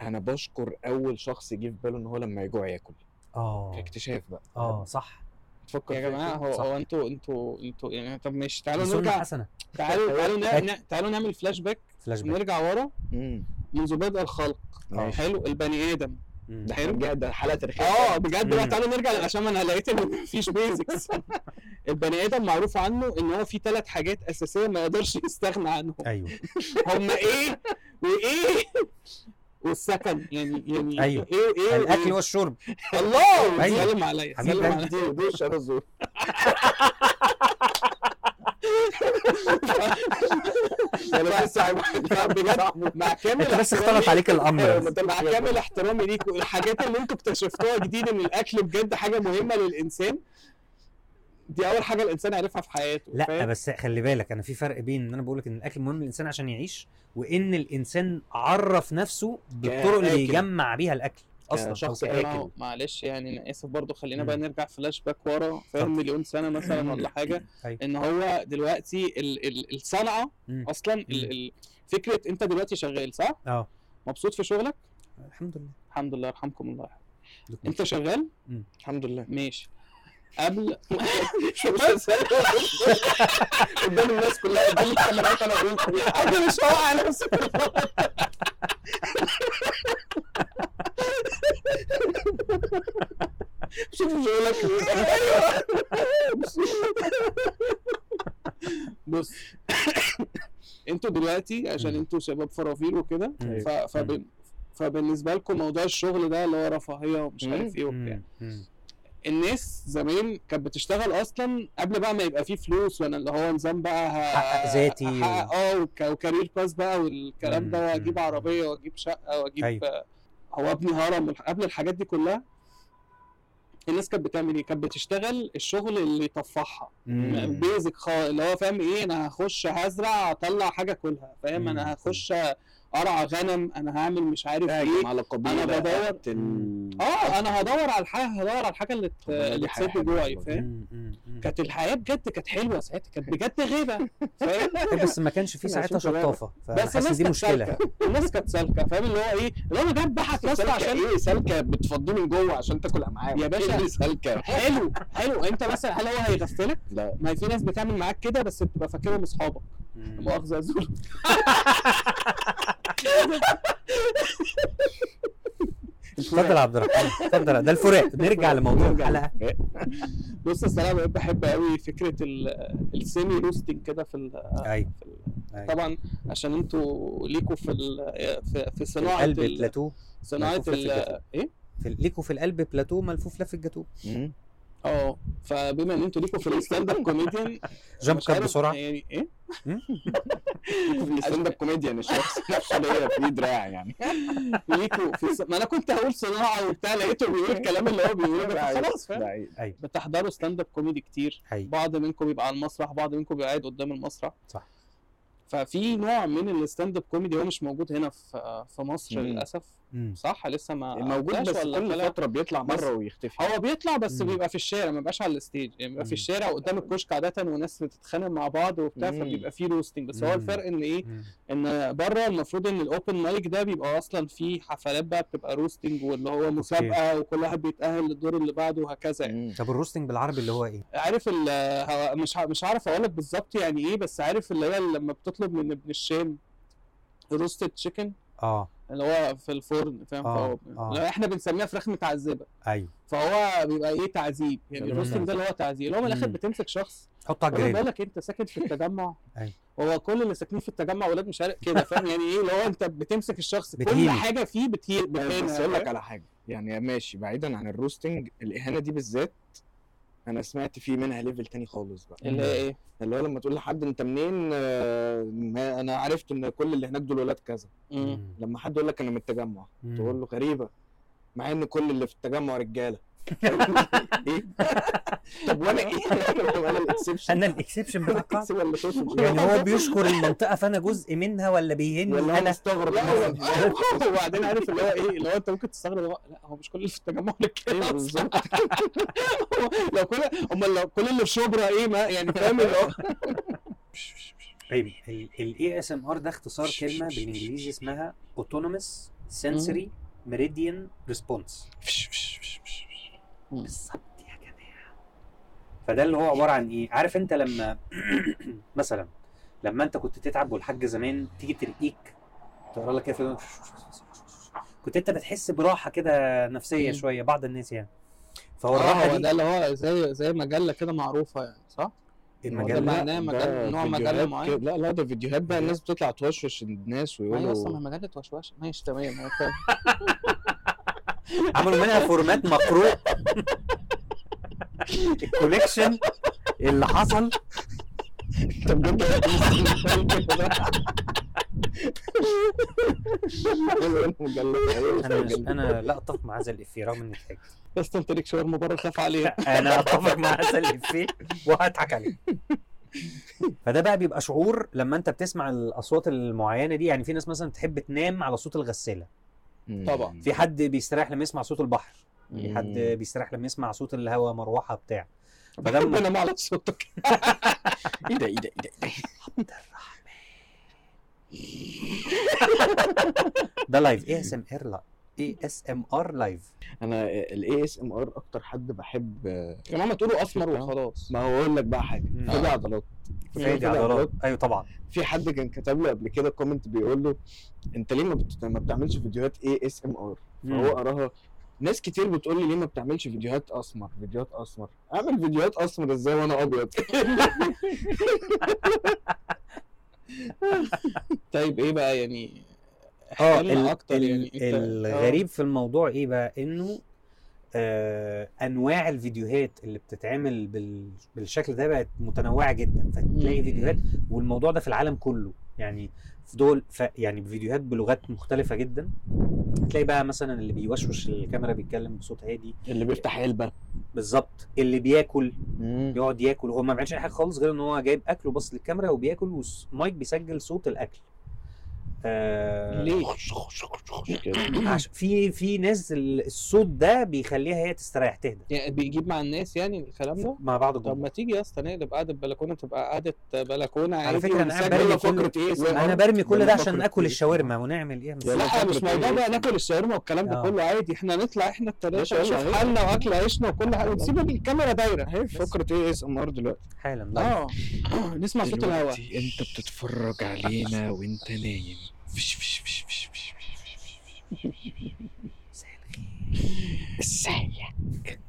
[SPEAKER 1] أنا بشكر أول شخص يجي في باله إن هو لما يجوع ياكل.
[SPEAKER 5] آه.
[SPEAKER 1] اكتشاف بقى.
[SPEAKER 5] آه صح.
[SPEAKER 1] تفكر
[SPEAKER 2] يا
[SPEAKER 1] جماعة؟
[SPEAKER 2] هو
[SPEAKER 5] صح.
[SPEAKER 2] هو أنتوا أنتوا أنتوا يعني طب ماشي تعالوا نرجع
[SPEAKER 5] حسنه
[SPEAKER 2] تعالوا تعالوا تعالوا نعمل
[SPEAKER 5] flashback flashback
[SPEAKER 2] نرجع ورا. منذ بدء الخلق. حلو البني
[SPEAKER 5] آدم.
[SPEAKER 1] ده
[SPEAKER 2] حلو.
[SPEAKER 1] ده حلقة تاريخية
[SPEAKER 2] آه بجد بقى. تعالوا نرجع عشان أنا لقيت ان مفيش basics البني آدم معروف عنه إن هو في ثلاث حاجات أساسية ما يقدرش يستغنى عنهم
[SPEAKER 5] أيوه
[SPEAKER 2] هم إيه وإيه والسكن يعني يعني
[SPEAKER 5] أيوة.
[SPEAKER 2] إيه
[SPEAKER 5] إيه
[SPEAKER 2] الأكل؟
[SPEAKER 5] والشرب
[SPEAKER 2] الله
[SPEAKER 5] أيوة.
[SPEAKER 2] سلم عليا سلم. عليا
[SPEAKER 1] دي رز ولا لسه
[SPEAKER 2] بجد مع كامل
[SPEAKER 5] أنت بس اختلط عليك الأمر بس.
[SPEAKER 2] مع كامل احترامي ليكم الحاجات اللي أنتوا اكتشفتوها جديد ان الأكل بجد حاجة مهمة للإنسان دي أول حاجة الإنسان يعرفها في حياته
[SPEAKER 5] لا
[SPEAKER 2] فاهم؟
[SPEAKER 5] بس خلي بالك أنا في فرق بين إن أنا بقول لك إن الأكل مهم للإنسان عشان يعيش وإن الإنسان عرف نفسه بالطرق اللي. بيجمع بيها الأكل
[SPEAKER 2] أصلا
[SPEAKER 5] كآكل.
[SPEAKER 2] هو معلش يعني أنا آسف برضه خلينا. بقى نرجع فلاش باك ورا فاهم. مليون سنة مثلا ولا حاجة
[SPEAKER 5] أيوة.
[SPEAKER 2] إن هو دلوقتي ال ال
[SPEAKER 5] الصنعة.
[SPEAKER 2] أصلا ال ال فكرة أنت دلوقتي شغال صح؟
[SPEAKER 5] آه
[SPEAKER 2] مبسوط في شغلك؟
[SPEAKER 5] الحمد لله
[SPEAKER 2] الحمد لله يرحمكم الله أنت شغال؟
[SPEAKER 1] الحمد لله
[SPEAKER 2] ماشي قبل
[SPEAKER 1] قدام الناس كلها قدام الكاميرات أنا أقول
[SPEAKER 2] أنا مش واقع على نفسي شوف شغلك بص أنتوا دلوقتي عشان. أنتوا شباب فرافير وكده. فبالنسبة لكم موضوع الشغل ده اللي هو رفاهية ومش. عارف إيه وبتاع. الناس زمان كانت بتشتغل أصلا قبل بقى ما يبقى فيه فلوس وأنا اللي هو نظام بقى
[SPEAKER 5] حقق ذاتي
[SPEAKER 2] هحقق- آه وك- و career path بقى والكلام ده.
[SPEAKER 5] وأجيب.
[SPEAKER 2] عربية وأجيب شقة وأجيب
[SPEAKER 5] أيوة.
[SPEAKER 2] أو ابني هرم قبل الحاجات دي كلها الناس كانت بتعمل إيه؟ كانت بتشتغل الشغل اللي يطفحها. بيزك خالص اللي هو فاهم إيه أنا هخش هزرع أطلع حاجة كلها فاهم. أنا هخش ارعى غنم أنا هعمل مش عارف
[SPEAKER 1] إيه على
[SPEAKER 2] أنا بدور-. آه أنا هدور على الحاجة هدور على الحاجة اللي ت- اللي تسد جوعي. فاهم. كانت الحياة بجد كانت حلوة ساعتها كانت بجد غيبة فاهم
[SPEAKER 5] بس ما كانش في ساعتها. شطافة
[SPEAKER 2] بس الناس
[SPEAKER 5] دي
[SPEAKER 2] مشكلة الناس كانت سالكة فاهم اللي هو إيه اللي هو أنا جايب بحث
[SPEAKER 1] سالكة
[SPEAKER 2] عشان
[SPEAKER 1] إيه سالكة بتفضيه من جوه عشان تاكل أمعاء
[SPEAKER 2] يا باشا.
[SPEAKER 1] إيه سالكة
[SPEAKER 2] حلو حلو أنت مثلا هل هو هيغفلك؟
[SPEAKER 1] لا
[SPEAKER 2] ما في ناس بتعمل معاك كده بس بتبقى فاكرهم
[SPEAKER 5] أصحابك.
[SPEAKER 2] مؤاخذه يا زول
[SPEAKER 5] اتفضل يا عبد الرحمن اتفضل. ده الفراق. نرجع لموضوع الحلقة.
[SPEAKER 2] بص الصراحة بقيت بحب قوي فكرة ال- السيمي روستنج كده في ال- أيوه.
[SPEAKER 5] أيوة.
[SPEAKER 2] طبعا عشان أنتوا ليكوا في ال- في, في صناعة
[SPEAKER 5] القلب
[SPEAKER 2] ال-
[SPEAKER 5] بلاتو.
[SPEAKER 2] صناعة
[SPEAKER 5] الجاتوه.
[SPEAKER 2] إيه؟
[SPEAKER 5] في ليكوا في القلب بلاتو ملفوف لف الجاتو.
[SPEAKER 2] آه فبما ان أنتوا ليكوا في الستاند أب كوميديان
[SPEAKER 5] جامب كات بسرعة.
[SPEAKER 2] يعني إيه؟
[SPEAKER 1] في الستاند أب كوميديان الشخص نفسه ليا في دراع يعني.
[SPEAKER 2] ليكوا في. ما أنا كنت هقول صناعة وبتاع لقيته بيقول الكلام اللي هو بيقوله ده خلاص
[SPEAKER 1] ده
[SPEAKER 2] بتحضروا stand-up comedy كتير.
[SPEAKER 5] حقيقي
[SPEAKER 2] بعض منكم بيبقى على المسرح بعض منكم بيبقى قاعد قدام المسرح.
[SPEAKER 5] صح.
[SPEAKER 2] ففي نوع من ال stand-up comedy هو مش موجود هنا في في مصر
[SPEAKER 1] مم.
[SPEAKER 2] للأسف
[SPEAKER 5] مم.
[SPEAKER 2] صح لسه ما
[SPEAKER 1] موجود
[SPEAKER 2] طلعش
[SPEAKER 1] بس
[SPEAKER 2] ولا
[SPEAKER 1] كل؟ فترة بيطلع مرة ويختفي
[SPEAKER 2] هو بيطلع بس
[SPEAKER 5] مم.
[SPEAKER 2] بيبقى في الشارع ما بيبقاش على ال stage يعني بيبقى في. الشارع قدام الكشك عادة وناس بتتخانق مع بعض وبتاع. فبيبقى فيه roasting بس هو. الفرق إن إيه
[SPEAKER 5] مم.
[SPEAKER 2] إن بره المفروض إن ال open mic ده بيبقى أصلا فيه حفلات بقى بتبقى roasting واللي هو مسابقة وكل واحد بيتأهل للدور اللي بعده وهكذا يعني.
[SPEAKER 1] مم.
[SPEAKER 5] طب ال roasting بالعربي اللي هو إيه؟
[SPEAKER 2] عارف مش مش عارف أقول لك بالظبط يعني إيه بس عارف اللي هي لما بتطلب من ابن الشام roasted chicken
[SPEAKER 5] آه.
[SPEAKER 2] اللي هو في الفرن فاهم؟
[SPEAKER 5] آه،
[SPEAKER 2] فهو
[SPEAKER 5] آه.
[SPEAKER 2] اللي هو إحنا بنسميها فراخ متعذبه
[SPEAKER 5] أيوه.
[SPEAKER 2] فهو بيبقى إيه؟ تعذيب. يعني.
[SPEAKER 1] ال
[SPEAKER 2] roasting ده اللي هو تعذيب. اللي هو من
[SPEAKER 5] الآخر.
[SPEAKER 2] بتمسك شخص.
[SPEAKER 5] حطه على الجريل
[SPEAKER 2] بالك أنت ساكن في التجمع؟
[SPEAKER 5] أيوة.
[SPEAKER 2] هو كل اللي ساكنين في التجمع ولاد مش عارف كده فاهم؟ يعني إيه؟ اللي هو أنت بتمسك الشخص. كل
[SPEAKER 5] بتهينه.
[SPEAKER 2] حاجة فيه بتهين.
[SPEAKER 1] بس أقول لك؟ على حاجة. يعني ماشي بعيدا عن ال roasting الإهانة دي بالذات أنا سمعت فيه منها level تاني خالص بقى.
[SPEAKER 2] اللي هي إيه؟
[SPEAKER 1] اللي هو لما تقول لحد أنت منين آه، ما أنا عرفت إن كل اللي هناك دول ولاد كذا. لما حد يقول لك أنا من التجمع. تقول له غريبة مع إن كل اللي في التجمع رجالة. طب وأنا إيه؟ أنا
[SPEAKER 5] ال exception أنا ال
[SPEAKER 1] exception بتاع
[SPEAKER 5] يعني هو بيشكر المنطقة فأنا جزء منها ولا بيهني
[SPEAKER 1] ولا
[SPEAKER 5] أنا؟
[SPEAKER 1] مستغرب مثلاً؟
[SPEAKER 2] وبعدين عارف اللي هو إيه اللي هو أنت ممكن تستغرب لا هو مش كل اللي في التجمع أصلاً.
[SPEAKER 1] بالظبط؟
[SPEAKER 2] لو كل أمال لو كل اللي في شبرا إيه ما يعني فاهم اللي هو؟
[SPEAKER 5] طيب ال ASMR ده اختصار كلمة بالإنجليزي اسمها autonomous sensory meridian response. بالظبط يا جماعة. فده اللي هو عبارة عن إيه؟ عارف أنت لما مثلا لما أنت كنت تتعب والحاج زمان تيجي ترقيك تقرأ لك كده كنت أنت بتحس براحة كده نفسية
[SPEAKER 2] مم.
[SPEAKER 5] شوية بعض الناس يعني. فهو
[SPEAKER 2] آه
[SPEAKER 5] الراحة
[SPEAKER 2] هو
[SPEAKER 5] دي
[SPEAKER 2] ده اللي هو زي زي مجلة كده معروفة يعني صح؟
[SPEAKER 5] المجال
[SPEAKER 2] ده
[SPEAKER 5] ده
[SPEAKER 2] معناه مجال- نوع مجلة
[SPEAKER 1] فيديوهات
[SPEAKER 2] معين؟
[SPEAKER 1] لا لا ده فيديوهات بقى الناس بتطلع توشوش الناس
[SPEAKER 2] ما هي أصلا
[SPEAKER 1] ويقولوا
[SPEAKER 2] مجلة وشواش ماشي تمام
[SPEAKER 5] عملوا منها format مقروء. ال collection اللي حصل.
[SPEAKER 1] انت بجد
[SPEAKER 5] أنا مش أنا لا أتفق مع هذا الإفيه رغم إني ضحكت
[SPEAKER 2] بس انت ليك شاورما بره خاف عليه.
[SPEAKER 5] أنا أتفق مع هذا الإفيه وهضحك عليه. فده بقى بيبقى شعور لما أنت بتسمع الأصوات المعينة دي. يعني في ناس مثلا تحب تنام على صوت الغسالة.
[SPEAKER 2] طبعا.
[SPEAKER 5] في حد بيستريح لما يسمع صوت البحر. في حد. بيستريح لما يسمع صوت الهواء مروحة بتاع. فده
[SPEAKER 2] بحب
[SPEAKER 5] م-
[SPEAKER 2] انام على صوتك.
[SPEAKER 1] إيه ده إيه ده إيه ده
[SPEAKER 5] عبد الرحمن. ده live ASMR لا.
[SPEAKER 1] ASMR live أنا ال ASMR أكتر حد بحب
[SPEAKER 2] يا جماعة ما تقولوا اسمر وخلاص.
[SPEAKER 1] ما هو أقول لك بقى
[SPEAKER 5] حاجة.
[SPEAKER 1] فادي عضلات.
[SPEAKER 5] فادي عضلات. أيوه طبعا.
[SPEAKER 1] في حد كان كتب له قبل كده comment بيقول له أنت ليه ما, بت... ما بتعملش فيديوهات
[SPEAKER 5] ASMR.
[SPEAKER 1] فهو قراها. ناس كتير بتقول لي ليه ما بتعملش فيديوهات أسمر؟ فيديوهات أسمر. أعمل فيديوهات أسمر إزاي وأنا أبيض؟
[SPEAKER 2] طيب إيه بقى يعني آه
[SPEAKER 5] أكتر
[SPEAKER 2] يعني
[SPEAKER 5] الغريب في الموضوع إيه بقى؟ إنه آه أنواع الفيديوهات اللي بتتعمل بال... بالشكل ده بقت متنوعة جدا فتلاقي
[SPEAKER 2] مم.
[SPEAKER 5] فيديوهات والموضوع ده في العالم كله. يعني في دول ف... يعني بفيديوهات بلغات مختلفة جدا. تلاقي بقى مثلا اللي بيوشوش الكاميرا بيتكلم بصوت هادي.
[SPEAKER 1] اللي بيفتح علبة.
[SPEAKER 5] بالظبط. اللي بياكل
[SPEAKER 1] مم.
[SPEAKER 5] يقعد ياكل. هو ما بيعملش أي حاجة خالص غير إن هو جايب أكل وبص للكاميرا وبياكل والمايك بيسجل صوت الأكل. آه
[SPEAKER 2] ليه؟
[SPEAKER 5] في في ناس ال- الصوت ده بيخليها هي تستريح تهدى.
[SPEAKER 2] يعني بيجيب مع الناس يعني الكلام ده؟
[SPEAKER 5] مع بعض
[SPEAKER 2] طب
[SPEAKER 5] الجمهور
[SPEAKER 2] ما تيجي يا اسطى نقلب قعده بلكونة تبقى قعده بلكونة
[SPEAKER 5] على فكرة
[SPEAKER 2] أنا
[SPEAKER 5] برمي كل
[SPEAKER 2] إيه؟
[SPEAKER 1] اسمها
[SPEAKER 5] أنا
[SPEAKER 1] إيه؟
[SPEAKER 5] برمي كل ده عشان
[SPEAKER 1] فقرة
[SPEAKER 5] اكل
[SPEAKER 1] إيه؟
[SPEAKER 5] الشاورما. ونعمل
[SPEAKER 1] إيه؟
[SPEAKER 2] لا مش موضوع
[SPEAKER 1] إيه؟
[SPEAKER 2] بقى ناكل الشاورما والكلام ده
[SPEAKER 5] آه.
[SPEAKER 2] كله عادي. إحنا نطلع إحنا
[SPEAKER 1] يلا،
[SPEAKER 2] نشوف. حالنا وأكل عيشنا وكل حاجة. ونسيب الكاميرا دايرة.
[SPEAKER 1] هي فقرة ASMR دلوقتي؟
[SPEAKER 5] حالا.
[SPEAKER 2] آه. نسمع صوت الهواء
[SPEAKER 4] أنت بتتفرج علينا وأنت نايم. فش فش فش فش فش فش ازيك؟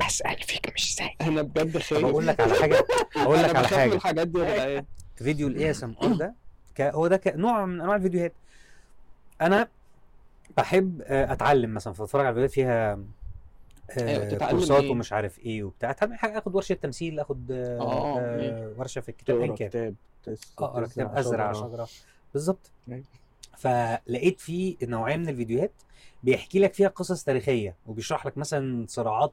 [SPEAKER 4] بسأل فيك مش إزاي
[SPEAKER 2] أنا بجد خايف.
[SPEAKER 5] أقول لك على حاجة أقول لك على حاجة.
[SPEAKER 2] الحاجات دي يا
[SPEAKER 5] فيديو ال ASMR ده ك... هو ده ك... نوع من أنواع الفيديوهات. أنا بحب آه، أتعلم مثلا فاتفرج على فيديوهات فيها
[SPEAKER 2] أيوة،
[SPEAKER 5] آه
[SPEAKER 2] بتتعلم
[SPEAKER 5] كورسات
[SPEAKER 2] إيه؟
[SPEAKER 5] ومش عارف إيه وبتاع. أتعلم حاجة آخد ورشة تمثيل آخد آه
[SPEAKER 2] آه،
[SPEAKER 5] آه ورشة في الكتاب كان.
[SPEAKER 1] كتاب أقرأ
[SPEAKER 5] كتاب أزرع
[SPEAKER 1] شجرة.
[SPEAKER 5] شجرة. بالظبط
[SPEAKER 1] أيوة.
[SPEAKER 5] فلقيت في نوعية من الفيديوهات بيحكي لك فيها قصص تاريخية وبيشرح لك مثلا صراعات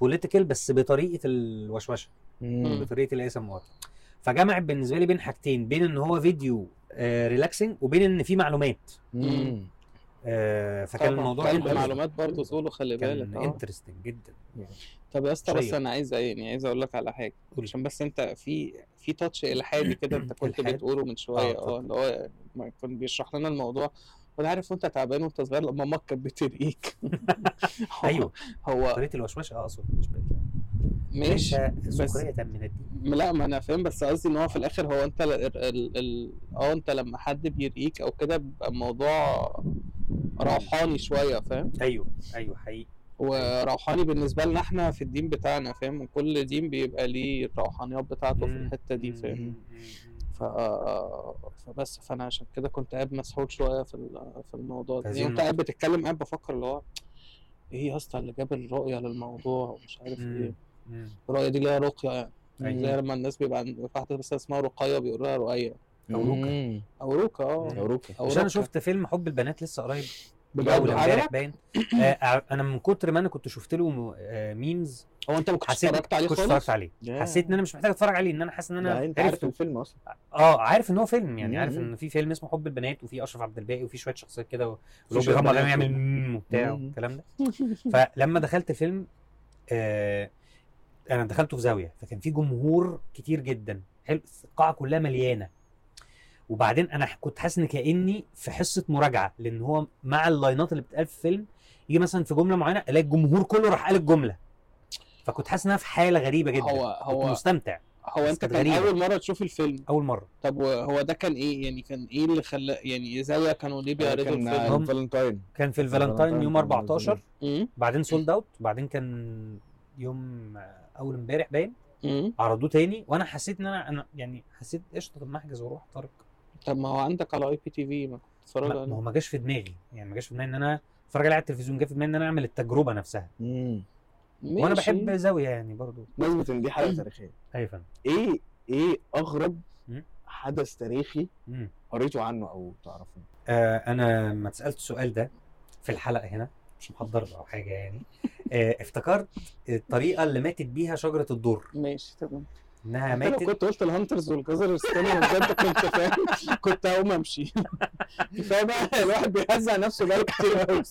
[SPEAKER 5] political بس بطريقة الوشوشة. بطريقة ال ASMR فجمعت بالنسبة لي بين حاجتين بين إن هو فيديو relaxing وبين إن في معلومات
[SPEAKER 1] مم.
[SPEAKER 5] آه، فكان الموضوع حلو.
[SPEAKER 2] معلومات برضه سولو خلي بالك.
[SPEAKER 5] كان
[SPEAKER 2] آه.
[SPEAKER 5] interesting جدا
[SPEAKER 2] طب يا اسطى بس. أنا عايز يعني عايز أقول لك على
[SPEAKER 5] حاجة.
[SPEAKER 2] عشان بس أنت في في touch إلحادي كده أنت كنت؟ بتقوله من شوية.
[SPEAKER 5] آه،
[SPEAKER 2] آه اللي هو ما كان بيشرح لنا الموضوع. وأنا عارف وأنت تعبان وأنت صغير لما مامتك كانت بترقيك
[SPEAKER 5] أيوه.
[SPEAKER 2] هو
[SPEAKER 5] طريقة الوشوشة أقصد مش بقيت
[SPEAKER 2] ماشي. بس
[SPEAKER 5] من الدين.
[SPEAKER 2] لا ما أنا فاهم بس قصدي إن هو في الآخر هو أنت ال- ال- ال- آه أنت لما حد بيرقيك أو كده بيبقى الموضوع روحاني شوية فاهم
[SPEAKER 5] أيوه أيوه حقيقي
[SPEAKER 2] وروحاني بالنسبة لنا إحنا في الدين بتاعنا فاهم وكل دين بيبقى ليه الروحانيات بتاعته في. الحتة دي. فاهم. ف... فبس فأنا عشان كده كنت قاعد مسحول شوية في في الموضوع ده يعني أنت قاعد. بتتكلم قاعد بفكر اللي هو إيه يا اسطى اللي جاب الرقية للموضوع ومش عارف
[SPEAKER 5] مم. إيه.
[SPEAKER 2] الرقية دي ليها رقية يعني
[SPEAKER 5] أيوة.
[SPEAKER 2] زي لما الناس بيبقى عند واحدة بس اسمها رقية بيقولوا لها رقية
[SPEAKER 5] أو روكا.
[SPEAKER 1] مم.
[SPEAKER 2] أو روكا آه
[SPEAKER 1] أو روكا
[SPEAKER 2] أو
[SPEAKER 5] مش
[SPEAKER 2] أنا.
[SPEAKER 5] شفت فيلم حب البنات لسه قريب
[SPEAKER 2] بجد
[SPEAKER 5] امبارح؟ باين آه أنا من كتر ما أنا كنت شفت له آه memes
[SPEAKER 2] هو أنت ما كنتش
[SPEAKER 5] حسيت
[SPEAKER 2] اتفرجت عليه
[SPEAKER 5] كنت
[SPEAKER 2] خالص
[SPEAKER 5] اتفرجت عليه
[SPEAKER 1] ياه.
[SPEAKER 5] حسيت إن أنا مش محتاج أتفرج عليه إن أنا حاسس إن
[SPEAKER 1] لا
[SPEAKER 5] أنا
[SPEAKER 1] انت عارف الفيلم أصلا
[SPEAKER 5] آه عارف إن هو فيلم يعني
[SPEAKER 1] مم.
[SPEAKER 5] عارف إن في فيلم اسمه حب البنات وفي أشرف عبد الباقي وفي شوية شخصيات كده ولو بيغمض. عينه يعمل وبتاع. والكلام ده فلما دخلت الفيلم آه أنا دخلته في زاوية فكان في جمهور كتير جدا حلو القاعة كلها مليانة وبعدين أنا كنت حاسس إن كأني في حصة مراجعة لأن هو مع اللاينات اللي بتتقال في الفيلم يجي مثلا في جملة معينة ألاقي الجمهور كله راح قال الجملة. فكنت حاسس إن أنا في حالة غريبة جدا.
[SPEAKER 2] هو-
[SPEAKER 5] كنت
[SPEAKER 2] هو-
[SPEAKER 5] مستمتع.
[SPEAKER 2] هو أنت
[SPEAKER 5] كانت
[SPEAKER 2] كان
[SPEAKER 5] غريبة.
[SPEAKER 2] أول مرة تشوف الفيلم؟
[SPEAKER 5] أول مرة.
[SPEAKER 2] طب هو ده كان إيه؟ يعني كان إيه اللي خلى يعني زاوية كانوا ليه بيعرضوا
[SPEAKER 1] كان
[SPEAKER 2] الفيلم؟
[SPEAKER 5] هم-
[SPEAKER 1] الفالنتاين
[SPEAKER 5] كان في الفالنتاين يوم
[SPEAKER 1] كان
[SPEAKER 5] 14
[SPEAKER 2] امم
[SPEAKER 5] بعدين sold out بعدين كان يوم أول امبارح باين. عرضوه تاني. وأنا حسيت إن أنا أنا يعني حسيت قشطة طب ما أحجز وأروح طارق.
[SPEAKER 2] طب ما هو عندك على IPTV ما كنت تتفرج
[SPEAKER 5] ما
[SPEAKER 2] عليه.
[SPEAKER 5] هو ما جاش في دماغي يعني ما جاش في دماغي إن أنا أتفرج عليه على التلفزيون جه في دماغي إن أنا أعمل التجربة نفسها.
[SPEAKER 1] مم.
[SPEAKER 2] وأنا.
[SPEAKER 5] بحب زاوية يعني برضو.
[SPEAKER 1] نسبة إن دي حلقة تاريخية.
[SPEAKER 5] أيوه فاهم.
[SPEAKER 1] إيه إيه أغرب
[SPEAKER 5] مم.
[SPEAKER 1] حدث تاريخي. قريته عنه أو تعرفه؟
[SPEAKER 5] آه أنا لما اتسألت السؤال ده في الحلقة هنا مش محضر أو حاجة يعني آه افتكرت الطريقة اللي ماتت بيها شجرة الدر
[SPEAKER 2] ماشي تمام.
[SPEAKER 5] انها
[SPEAKER 2] انت لو
[SPEAKER 5] ماتت.
[SPEAKER 2] كنت قلت الهانترز والجزر الثاني بجد كنت فاهم. كنت هقوم أمشي. كفايه بقى؟ الواحد بيهزع نفسه بقاله كتير قوي.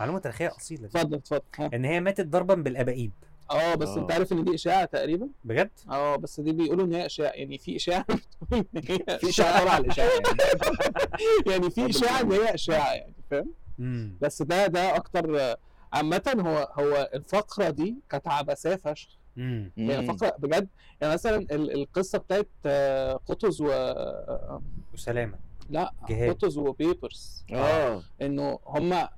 [SPEAKER 5] معلومة تاريخية أصيلة. دي.
[SPEAKER 2] اتفضل. اتفضل.
[SPEAKER 5] إن هي ماتت ضربا بالابائيب
[SPEAKER 2] آه بس
[SPEAKER 1] آه.
[SPEAKER 2] أنت عارف إن دي إشاعة تقريبا؟
[SPEAKER 5] بجد؟
[SPEAKER 2] آه بس دي بيقولوا إن هي إشاعة. يعني في إشاعة بتقول إن هي
[SPEAKER 1] في إشاعة. طالعة على الإشاعة يعني.
[SPEAKER 2] يعني في إشاعة إن هي إشاعة يعني فاهم؟ بس ده ده أكتر عامة هو هو الفقرة دي كانت عبثية فشخ.
[SPEAKER 5] امم
[SPEAKER 2] هي
[SPEAKER 1] مم.
[SPEAKER 2] فقرة بجد يعني مثلا ال- القصة بتاعت آه، قطز و
[SPEAKER 5] وسلامة.
[SPEAKER 2] لا
[SPEAKER 5] جهاد.
[SPEAKER 2] قطز وبيبرز
[SPEAKER 1] آه.
[SPEAKER 2] إنه هما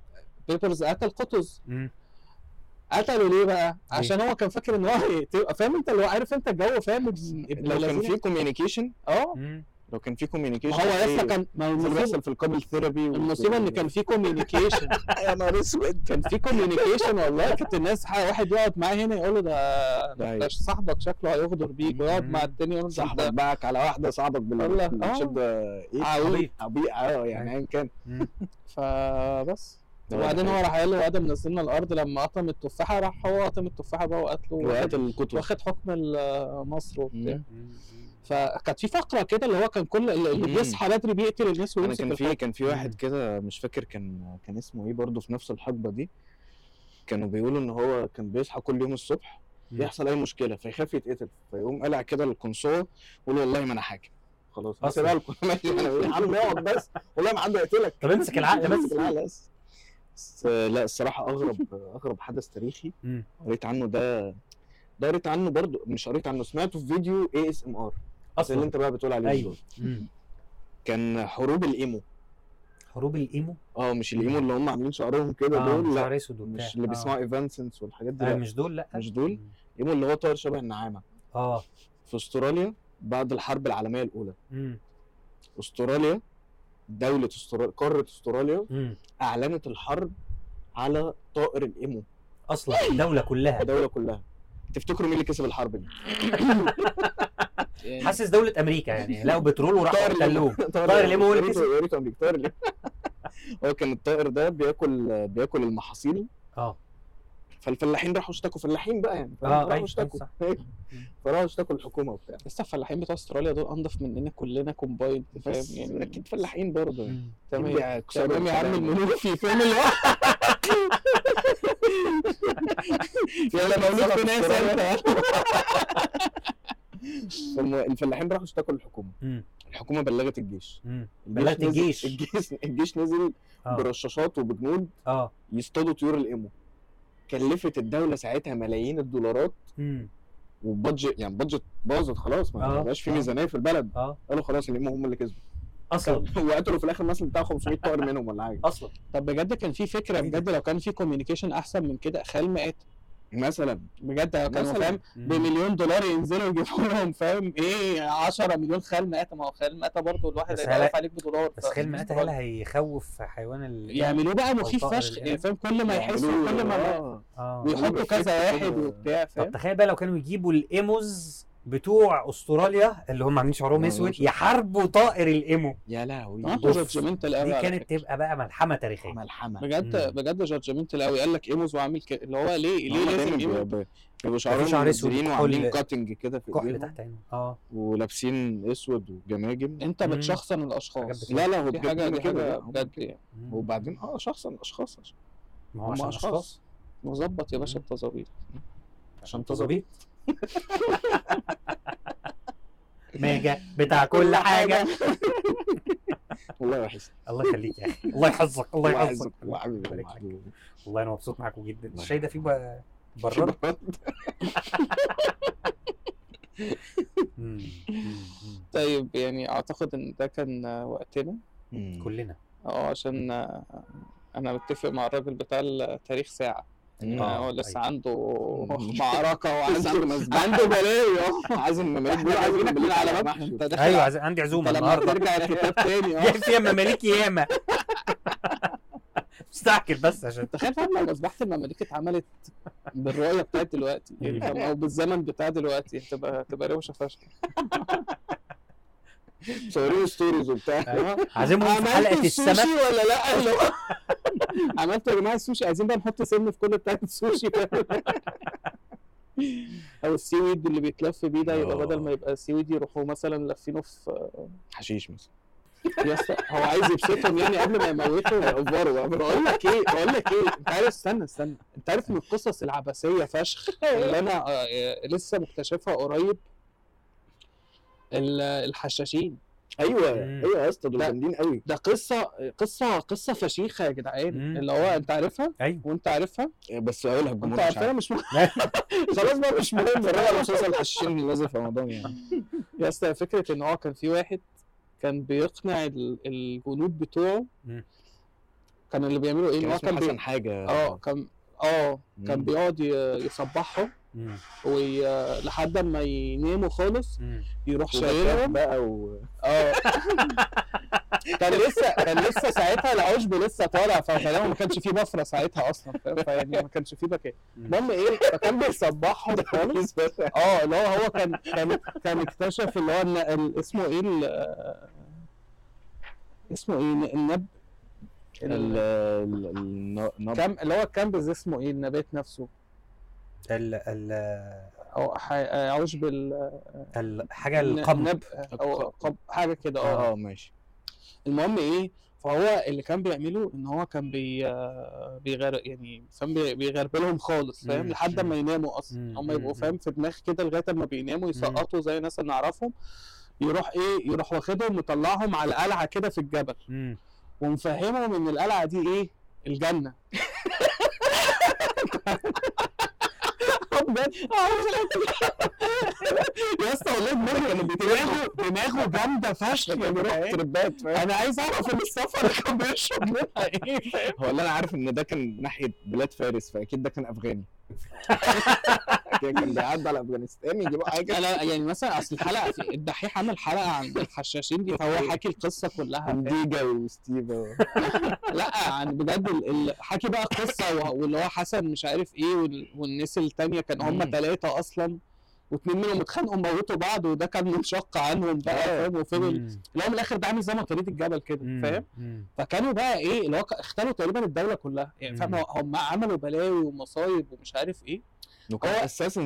[SPEAKER 2] بيبرز قتل قطز.
[SPEAKER 5] امم
[SPEAKER 2] قتلوا ليه بقى؟ عشان هو كان فاكر إن هو فاهم أنت اللي هو عارف أنت الجو فاهم؟ ابن
[SPEAKER 1] لو كان؟ في
[SPEAKER 2] communication
[SPEAKER 5] آه.
[SPEAKER 1] لو كان في communication
[SPEAKER 2] هو لسه كان ما
[SPEAKER 1] بيحصل في ال couple
[SPEAKER 2] therapy المصيبة إن كان في communication
[SPEAKER 1] يا نهار أسود
[SPEAKER 2] كان في communication والله كانت الناس واحد يقعد معاه هنا يقول له ده
[SPEAKER 1] ده
[SPEAKER 2] ده صاحبك شكله هيغدر بيك ويقعد. مع التاني يقول له
[SPEAKER 1] صاحبك باعك على واحدة صاحبك بال
[SPEAKER 2] والله. آه.
[SPEAKER 1] إيه
[SPEAKER 2] عويط
[SPEAKER 1] عبيط آه يعني ايا كان.
[SPEAKER 2] فبس وبعدين. هو راح قال له آدم نزلنا الأرض لما قطم التفاحة راح هو قطم التفاحة بقى وقتله
[SPEAKER 1] وقت
[SPEAKER 2] واخد,
[SPEAKER 1] الكتب
[SPEAKER 2] واخد حكم مصر وبتاع. فكانت في فقرة كده اللي هو كان كل اللي. بيصحى بدري بيقتل الناس
[SPEAKER 1] أنا
[SPEAKER 2] ويمسك
[SPEAKER 1] كان في كان في واحد كده مش فاكر كان كان اسمه إيه برضه في نفس الحقبة دي. كانوا بيقولوا إن هو كان بيصحى كل يوم الصبح. يحصل أي مشكلة فيخاف يتقتل. فيقوم قلع كده القنصوه ويقول والله ما أنا حاكم. خلاص بس. بقى أنا يا عم اقعد بس. والله ما حد هيقتلك.
[SPEAKER 5] طب امسك العقل
[SPEAKER 1] امسك
[SPEAKER 5] بس
[SPEAKER 1] العقل بس. لا الصراحة أغرب أغرب حدث تاريخي. قريت عنه ده ده قريت عنه برضه مش قريت عنه سمعته في فيديو ASMR اللي
[SPEAKER 5] أصلا.
[SPEAKER 1] انت بقى بتقول عليه.
[SPEAKER 5] أيوه.
[SPEAKER 1] كان حروب ال emu.
[SPEAKER 5] حروب ال
[SPEAKER 1] emu؟ آه مش ال emo اللي هم عاملين شعرهم كده
[SPEAKER 5] آه
[SPEAKER 1] دول لا مش اللي
[SPEAKER 5] آه.
[SPEAKER 1] بيسمعوا Evanescence والحاجات دي
[SPEAKER 5] آه مش دول لا.
[SPEAKER 1] مش دول؟ إيمو اللي هو طائر شبه النعامة.
[SPEAKER 5] آه.
[SPEAKER 1] في أستراليا بعد الحرب العالمية الأولى.
[SPEAKER 5] مم.
[SPEAKER 1] أستراليا دولة استراليا قارة أستراليا
[SPEAKER 5] مم.
[SPEAKER 1] أعلنت الحرب على طائر الإيمو.
[SPEAKER 5] أصلا الدولة كلها.
[SPEAKER 1] الدولة كلها. تفتكروا مين اللي كسب الحرب دي؟
[SPEAKER 5] حاسس دولة أمريكا يعني. لقوا بترول وراحوا احتلوه. طائر الإيمو هو اللي كسب.
[SPEAKER 1] يا ريت أمريكا. طائر الإيمو. هو كان الطائر ده بياكل بياكل المحاصيل.
[SPEAKER 5] آه.
[SPEAKER 1] فالفلاحين راحوا اشتكوا. فلاحين بقى يعني.
[SPEAKER 5] آه
[SPEAKER 1] راحوا
[SPEAKER 5] أيوه
[SPEAKER 1] اشتكوا. فراحوا اشتكوا الحكومة وبتاع.
[SPEAKER 2] لسه الفلاحين بتوع استراليا دول أنضف مننا كلنا كومبايند فاهم؟
[SPEAKER 1] بس
[SPEAKER 2] يعني
[SPEAKER 1] أكيد فلاحين برضه يعني.
[SPEAKER 2] تمام. يا عم. المنوفي فاهم اللي هو؟ يلا مولود في ناس
[SPEAKER 1] الفلاحين راحوا اشتكوا
[SPEAKER 5] للحكومة.
[SPEAKER 1] الحكومة بلغت الجيش.
[SPEAKER 5] بلغت
[SPEAKER 1] نزل-
[SPEAKER 5] الجيش.
[SPEAKER 1] الجيش الجيش نزل
[SPEAKER 5] آه.
[SPEAKER 1] برشاشات وبجنود
[SPEAKER 5] آه.
[SPEAKER 1] يصطادوا طيور ال emu. كلفت الدولة ساعتها ملايين الدولارات.
[SPEAKER 5] و
[SPEAKER 1] budget يعني بادجت باظت خلاص ما
[SPEAKER 5] آه،
[SPEAKER 1] بقاش في
[SPEAKER 5] آه.
[SPEAKER 1] ميزانية في البلد. قالوا خلاص ال emu هم اللي كسبوا.
[SPEAKER 5] أصلا.
[SPEAKER 1] وقتلوا في الآخر مثلا بتاع 500 طائر منهم ولا حاجة.
[SPEAKER 5] أصلا.
[SPEAKER 2] طب بجد كان في فكرة بجد لو كان في communication أحسن من كده؟ خيال مآتة
[SPEAKER 1] مثلا.
[SPEAKER 2] بجد لو كانوا. فاهم بمليون دولار ينزلوا يجيبوا لهم فاهم؟ إيه 10 مليون خيال مآتة ما هو خيال مآتة برضه الواحد واقف عليك بدولار
[SPEAKER 5] بس خيال مآتة هل هيخوف حيوان ال
[SPEAKER 2] يعملوه بقى مخيف فشخ. يعني فاهم؟ كل ما يحسوا كل ما
[SPEAKER 1] آه.
[SPEAKER 2] ويحطوا
[SPEAKER 1] يعملوه
[SPEAKER 2] كذا واحد. وبتاع
[SPEAKER 5] طب
[SPEAKER 2] فاهم؟
[SPEAKER 5] تخيل بقى لو كانوا يجيبوا ال emos بتوع أستراليا اللي هم عاملين شعرهم
[SPEAKER 1] آه، أسود.
[SPEAKER 5] يحاربوا طائر ال emu.
[SPEAKER 1] يا لهوي.
[SPEAKER 5] بص،
[SPEAKER 2] judgmental قوي
[SPEAKER 5] دي كانت. تبقى بقى ملحمة تاريخية.
[SPEAKER 1] ملحمة.
[SPEAKER 2] بجد
[SPEAKER 5] مم.
[SPEAKER 2] بجد judgmental قوي. قال لك emos وعامل كده اللي هو ليه ليه لازم
[SPEAKER 1] emo؟ بيبقوا شعرهم
[SPEAKER 5] شعر وكحول-
[SPEAKER 1] وعاملين cutting كده في
[SPEAKER 5] كحل تحت عينه آه.
[SPEAKER 1] ولابسين أسود وجماجم.
[SPEAKER 5] أنت.
[SPEAKER 2] بتشخصن
[SPEAKER 5] الأشخاص.
[SPEAKER 1] لا لا هو
[SPEAKER 2] دي
[SPEAKER 1] حاجة
[SPEAKER 2] دي
[SPEAKER 1] كده؟ حاجة هما
[SPEAKER 2] بجد. يعني.
[SPEAKER 1] وبعدين آه شخصا اشخاص عشان
[SPEAKER 5] ما هو عشان.
[SPEAKER 1] أشخاص.
[SPEAKER 2] مظبط يا باشا التظابيط.
[SPEAKER 5] عشان تظبيط ميجا بتاع كل حاجة
[SPEAKER 1] والله وحش
[SPEAKER 5] الله يخليك يا أخي. الله يحفظك الله يحفظك
[SPEAKER 1] الله
[SPEAKER 5] يبارك
[SPEAKER 1] الله. حبيبي.
[SPEAKER 5] والله أنا مبسوط معاكم جدا.
[SPEAKER 1] الله
[SPEAKER 5] الشاي ده فيه براد.
[SPEAKER 2] طيب يعني أعتقد إن ده كان وقتنا.
[SPEAKER 5] كلنا.
[SPEAKER 2] آه عشان أنا متفق مع الراجل بتاع التاريخ ساعة. هو لسه
[SPEAKER 5] أيوة.
[SPEAKER 2] عنده
[SPEAKER 1] عنده
[SPEAKER 2] وعنده
[SPEAKER 1] مذبحة.
[SPEAKER 2] عنده بلاوي آه
[SPEAKER 1] عايز المماليك عايزين
[SPEAKER 2] عايزينك من
[SPEAKER 1] المماليك
[SPEAKER 2] على داخل
[SPEAKER 5] أيوه عندي
[SPEAKER 2] عزومة
[SPEAKER 5] النهارده.
[SPEAKER 2] ترجع الكتاب تاني
[SPEAKER 5] آه. فيها مماليك ياما. مستعجل بس عشان
[SPEAKER 2] تخيل فاهم لو مذبحة المماليك اتعملت بالرؤية بتاعت دلوقتي. أو بالزمن بتاع دلوقتي. هتبقى هتبقى روشة فشخ.
[SPEAKER 1] مصورين stories وبتاع.
[SPEAKER 5] عازمهم في
[SPEAKER 2] حلقة
[SPEAKER 5] السمك.
[SPEAKER 2] ولا لا؟ عملتوا يا جماعة السوشي عايزين بقى نحط سم في كل بتاعت السوشي. أو ال seaweed اللي بيتلف بيه ده يبقى
[SPEAKER 1] آه.
[SPEAKER 2] بدل ما يبقى seaweed يروحوا مثلا لافينه في
[SPEAKER 1] حشيش مثلا.
[SPEAKER 2] يا هو عايز يبسطهم يعني قبل ما يموتوا ويأفوروا بقى بقول لك إيه بقول لك إيه أنت عارف استنى استنى. أنت عارف من القصص العبثية فشخ اللي أنا آه، آه، لسه مكتشفها قريب؟ ال- الحشاشين.
[SPEAKER 1] أيوه
[SPEAKER 5] مم.
[SPEAKER 1] أيوه يا اسطى دول. جامدين قوي
[SPEAKER 2] ده قصة قصة قصة فشيخة يا جدعان. اللي هو أنت عارفها
[SPEAKER 5] أيوه
[SPEAKER 2] وأنت عارفها
[SPEAKER 1] بس أقولها
[SPEAKER 2] أنت
[SPEAKER 1] الجمهور مش
[SPEAKER 2] عارفها
[SPEAKER 1] عارف
[SPEAKER 2] مش مهم
[SPEAKER 1] خلاص بقى مش مهم اتفرج على مسلسل حشاشين اللي نازل في رمضان يعني
[SPEAKER 2] يا اسطى فكرة إن هو كان في واحد كان بيقنع ال- الجنود بتوعه. كان اللي بيعملوا إيه إن
[SPEAKER 1] كان
[SPEAKER 2] هو كان بي...
[SPEAKER 1] حاجة
[SPEAKER 2] آه كان آه كان. بيقعد يصبحهم. ولحد ما يناموا خالص. يروح شايلهم
[SPEAKER 1] بقى و
[SPEAKER 2] آه. كان لسه كان لسه ساعتها العشب لسه طالع فغالبا ما كانش فيه بفرة ساعتها أصلا فاهم؟ فيعني ما كانش فيه بكاء المهم إيه فكان بيصبحهم خالص. آه اللي هو هو كان كان كان اكتشف اللي هو اسمه إيه ال- اسمه إيه النب
[SPEAKER 1] ال
[SPEAKER 2] ال-
[SPEAKER 1] ال- الن- النبض
[SPEAKER 2] كام اللي هو الكامبز اسمه إيه النبات نفسه.
[SPEAKER 5] ال ال
[SPEAKER 2] أو ح- عشب ال-
[SPEAKER 5] الحاجة القمح
[SPEAKER 2] النب أو قب حاجة كده آه
[SPEAKER 1] آه ماشي
[SPEAKER 2] المهم إيه فهو اللي كان بيعمله إن هو كان بي بيغر يعني فاهم بي- بيغربلهم خالص فاهم. لحد ما. يناموا
[SPEAKER 5] أصلا.
[SPEAKER 2] هم يبقوا. فاهم في دماغ كده لغاية ما بيناموا يسقطوا زي الناس اللي نعرفهم يروح إيه يروح واخدهم مطلعهم على قلعة كده في الجبل. ومفهمهم إن القلعة دي إيه الجنة بجد يا اسطى والله دماغه دماغه دماغه جامدة فشخ جدعان
[SPEAKER 1] تربات
[SPEAKER 2] أنا عايز أعرف ان السفر كان بيشرب منها إيه
[SPEAKER 1] هو اللي أنا عارف إن ده كان ناحية بلاد فارس فأكيد ده كان أفغاني. كان بيعدي على أفغانستان يجيبوا حاجة
[SPEAKER 2] أنا يعني مثلا أصل الحلقة في الدحيح عمل حلقة عن الحشاشين دي فهو حاكي القصة كلها؟
[SPEAKER 1] ديجا وستيفا
[SPEAKER 2] لا عن بجد ال- حكي بقى قصه واللي هو حسن مش عارف إيه وال- والناس التانية كان هم. ثلاثة أصلا واتنين منهم اتخانقوا موتوا بعض وده كان منشق عنهم بقى فاهم وفضل. اللي هو من الآخر ده عامل زي مطاريد الجبل كده. فاهم. فكانوا بقى إيه اللي هو اختاروا تقريبا الدولة كلها يعني فاهم. هم عملوا بلاوي ومصايب ومش عارف إيه
[SPEAKER 1] وكان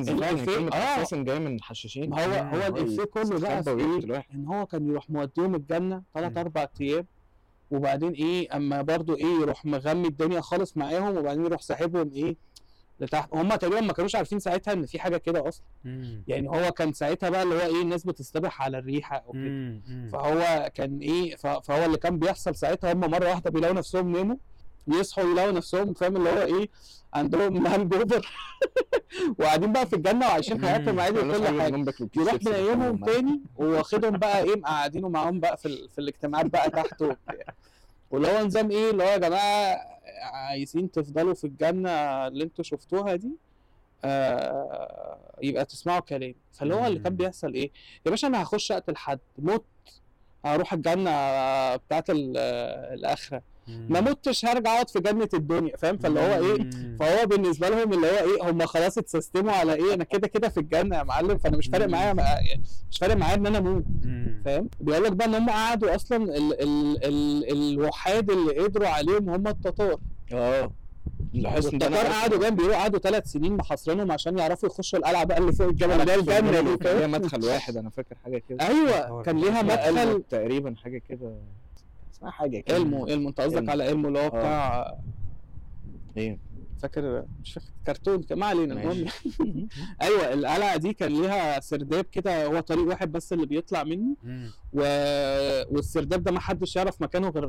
[SPEAKER 2] ال-
[SPEAKER 1] فعلا
[SPEAKER 2] الفيلم-
[SPEAKER 1] كلمة
[SPEAKER 2] آه.
[SPEAKER 1] اساسن جاية من حشاشين
[SPEAKER 2] ما هو. هو الإفيه كله بقى
[SPEAKER 1] إيه واحد.
[SPEAKER 2] إن هو كان يروح موديهم الجنة ثلاث. أربع أيام وبعدين إيه أما برضو إيه يروح مغمي الدنيا خالص معاهم وبعدين يروح ساحبهم إيه لتحت. هم تقريبا ما كانوش عارفين ساعتها إن في حاجة كده أصلا.
[SPEAKER 5] مم.
[SPEAKER 2] يعني هو كان ساعتها بقى اللي هو إيه الناس بتصطبح على الريحة أو كده. فهو كان إيه ف- فهو اللي كان بيحصل ساعتها هم مرة واحدة بيلاقوا نفسهم ناموا يصحوا يلاقوا نفسهم فاهم؟ اللي هو إيه عندهم hangover وقاعدين بقى في الجنة وعايشين حياتهم عادي وكل
[SPEAKER 1] حاجة
[SPEAKER 2] يروح منيمهم. تاني وواخدهم بقى إيه مقعدينه معاهم بقى في, ال... في الاجتماعات بقى تحت وبتاع. واللي هو نظام إيه اللي هو يا جماعة عايزين تفضلوا في الجنة اللي أنتوا شفتوها دي آه يبقى تسمعوا كلام فاللي هو اللي كان. بيحصل إيه؟ يا باشا أنا هخش اقتل حد مت هروح الجنة بتاعت ال- الآخرة. ما متش هرجع اقعد في جنة الدنيا فاهم؟ فاللي هو
[SPEAKER 5] إيه.
[SPEAKER 2] فهو بالنسبة لهم اللي هو إيه؟ هم خلاص اتسيستموا على إيه؟ أنا كده كده في الجنة يا معلم فأنا مش فارق معايا يعني مش فارق معايا إن أنا
[SPEAKER 5] أموت.
[SPEAKER 2] فاهم؟ بيقول لك بقى إن هم قعدوا أصلا ال ال ال الوحاد اللي قدروا عليهم هم التتار.
[SPEAKER 1] آه. ده
[SPEAKER 2] التتار. قعدوا جنب بيقولوا قعدوا ثلاث سنين محاصرينهم عشان يعرفوا يخشوا القلعة بقى اللي فوق الجبل. هي الجنه دي
[SPEAKER 1] ليها مدخل واحد أنا فاكر حاجة كده.
[SPEAKER 2] أيوه كان ليها مدخل.
[SPEAKER 1] تقريبا حاجة كده. اسمها حاجة كده.
[SPEAKER 2] علمه علمه أنت قصدك. على علمه اللي هو بتاع
[SPEAKER 1] إيه.
[SPEAKER 2] فاكر؟ مش فاكر. كرتون كان- ما علينا. المهم. أيوه القلعة دي كان ليها سرداب كده. هو طريق واحد بس اللي بيطلع منه. و... والسرداب ده ما حدش يعرف مكانه غير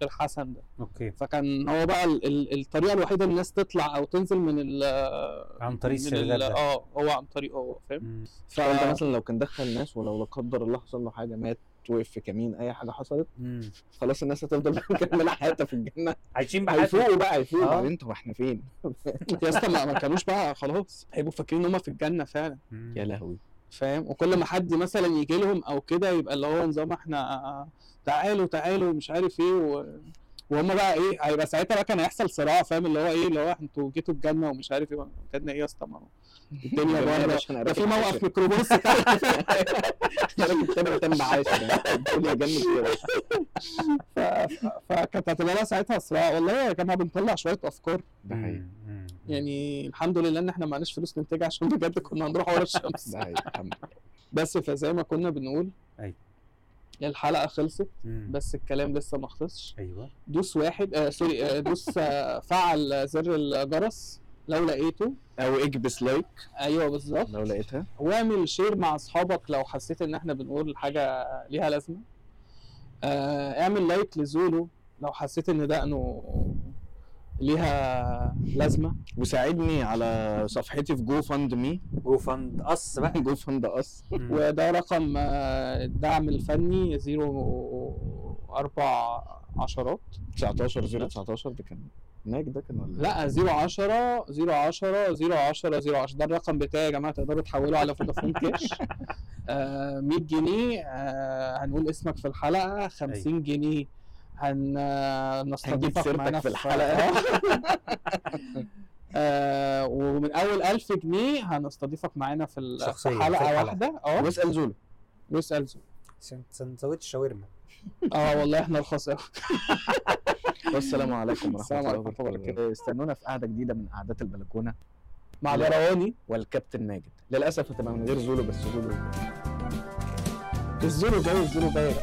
[SPEAKER 2] غير حسن ده.
[SPEAKER 5] أوكي.
[SPEAKER 2] فكان هو بقى ال... ال... الطريقة الوحيدة الناس تطلع أو تنزل من ال
[SPEAKER 5] عن طريق السرداب
[SPEAKER 2] ال-. آه هو عن طريقه هو فاهم؟
[SPEAKER 5] مم.
[SPEAKER 2] ف...
[SPEAKER 1] الراجل ده مثلا لو كان دخل ناس ولو لا قدر الله حصل له حاجة مات وقف في كمين أي حاجة حصلت
[SPEAKER 5] مم.
[SPEAKER 1] خلاص الناس هتفضل مكمله حياتها في الجنة
[SPEAKER 5] عايشين بحياتهم
[SPEAKER 1] هيفوقوا بقى هيفوقوا
[SPEAKER 5] آه.
[SPEAKER 1] طب إحنا فين؟
[SPEAKER 2] يا اسطى ما... ما كانوش بقى خلاص هيبقوا فاكرين إن هم في الجنة فعلا
[SPEAKER 5] مم.
[SPEAKER 1] يا لهوي
[SPEAKER 2] فاهم وكل ما حد مثلا يجي لهم أو كده يبقى اللي هو نظام إحنا تعالوا تعالوا مش عارف إيه و... وهم بقى إيه هيبقى ساعتها بقى كان هيحصل صراع فاهم؟ اللي هو إيه اللي هو أنتوا جيتوا الجنة ومش عارف إيه كان إيه يا اسطى؟ الدنيا
[SPEAKER 1] يا
[SPEAKER 2] بره ده في موقف. ميكروباص.
[SPEAKER 1] تم عاشر الدنيا جنة كده.
[SPEAKER 2] فكانت هتبقى لها ساعتها صراع. والله يا جماعة بنطلع شوية أفكار.
[SPEAKER 1] ده حقيقي.
[SPEAKER 2] يعني الحمد لله إن إحنا معناش فلوس ننتجها عشان بجد كنا هنروح ورا الشمس.
[SPEAKER 1] ده حقيقي الحمد لله.
[SPEAKER 2] بس فزي ما كنا بنقول
[SPEAKER 5] أيوة.
[SPEAKER 2] الحلقة خلصت
[SPEAKER 5] مم.
[SPEAKER 2] بس الكلام لسه ما خلصش.
[SPEAKER 5] أيوه.
[SPEAKER 2] دوس واحد آه sorry آه دوس آه فعل زر الجرس لو لقيته.
[SPEAKER 1] أو اكبس like.
[SPEAKER 2] أيوه بالظبط.
[SPEAKER 1] لو لقيتها.
[SPEAKER 2] واعمل share مع أصحابك لو حسيت إن إحنا بنقول حاجة ليها لازمة. آه اعمل like لزولو لو حسيت إن دقنه ليها لازمة.
[SPEAKER 1] وساعدني على صفحتي في GoFundMe
[SPEAKER 5] Go Fund Us بقى.
[SPEAKER 1] Go Fund
[SPEAKER 5] Us.
[SPEAKER 2] وده رقم آه، الدعم الفني zero أربع عشرات.
[SPEAKER 1] 19 0 19 ده كان ماجد ده كان ولا؟
[SPEAKER 2] لا 010 010 010 010 ده الرقم بتاعي يا جماعة تقدروا تحولوا على فودافون كاش. آه 100 جنيه آه هنقول اسمك في الحلقة 50 جنيه هن
[SPEAKER 1] هنجيب
[SPEAKER 2] نستضيفك
[SPEAKER 1] سيرتك
[SPEAKER 2] معانا
[SPEAKER 1] في الحلقة.
[SPEAKER 2] آه ومن أول 1000 جنيه هنستضيفك معانا في في حلقة
[SPEAKER 5] الحلقة.
[SPEAKER 2] واحدة. آه
[SPEAKER 1] واسأل زولو
[SPEAKER 2] واسأل زول.
[SPEAKER 5] عشان سندوتش شاورما.
[SPEAKER 2] آه والله إحنا الخاص
[SPEAKER 1] والسلام عليكم ورحمة
[SPEAKER 2] السلام
[SPEAKER 1] الله
[SPEAKER 2] عليكم ورحمة الله
[SPEAKER 1] وبركاته. استنونا في قعدة جديدة من قعدات البلكونة
[SPEAKER 2] مع اليرواني
[SPEAKER 1] والكابتن ماجد للأسف هتبقى من غير زولو بس زولو
[SPEAKER 2] الزولو جاي الزولو جاي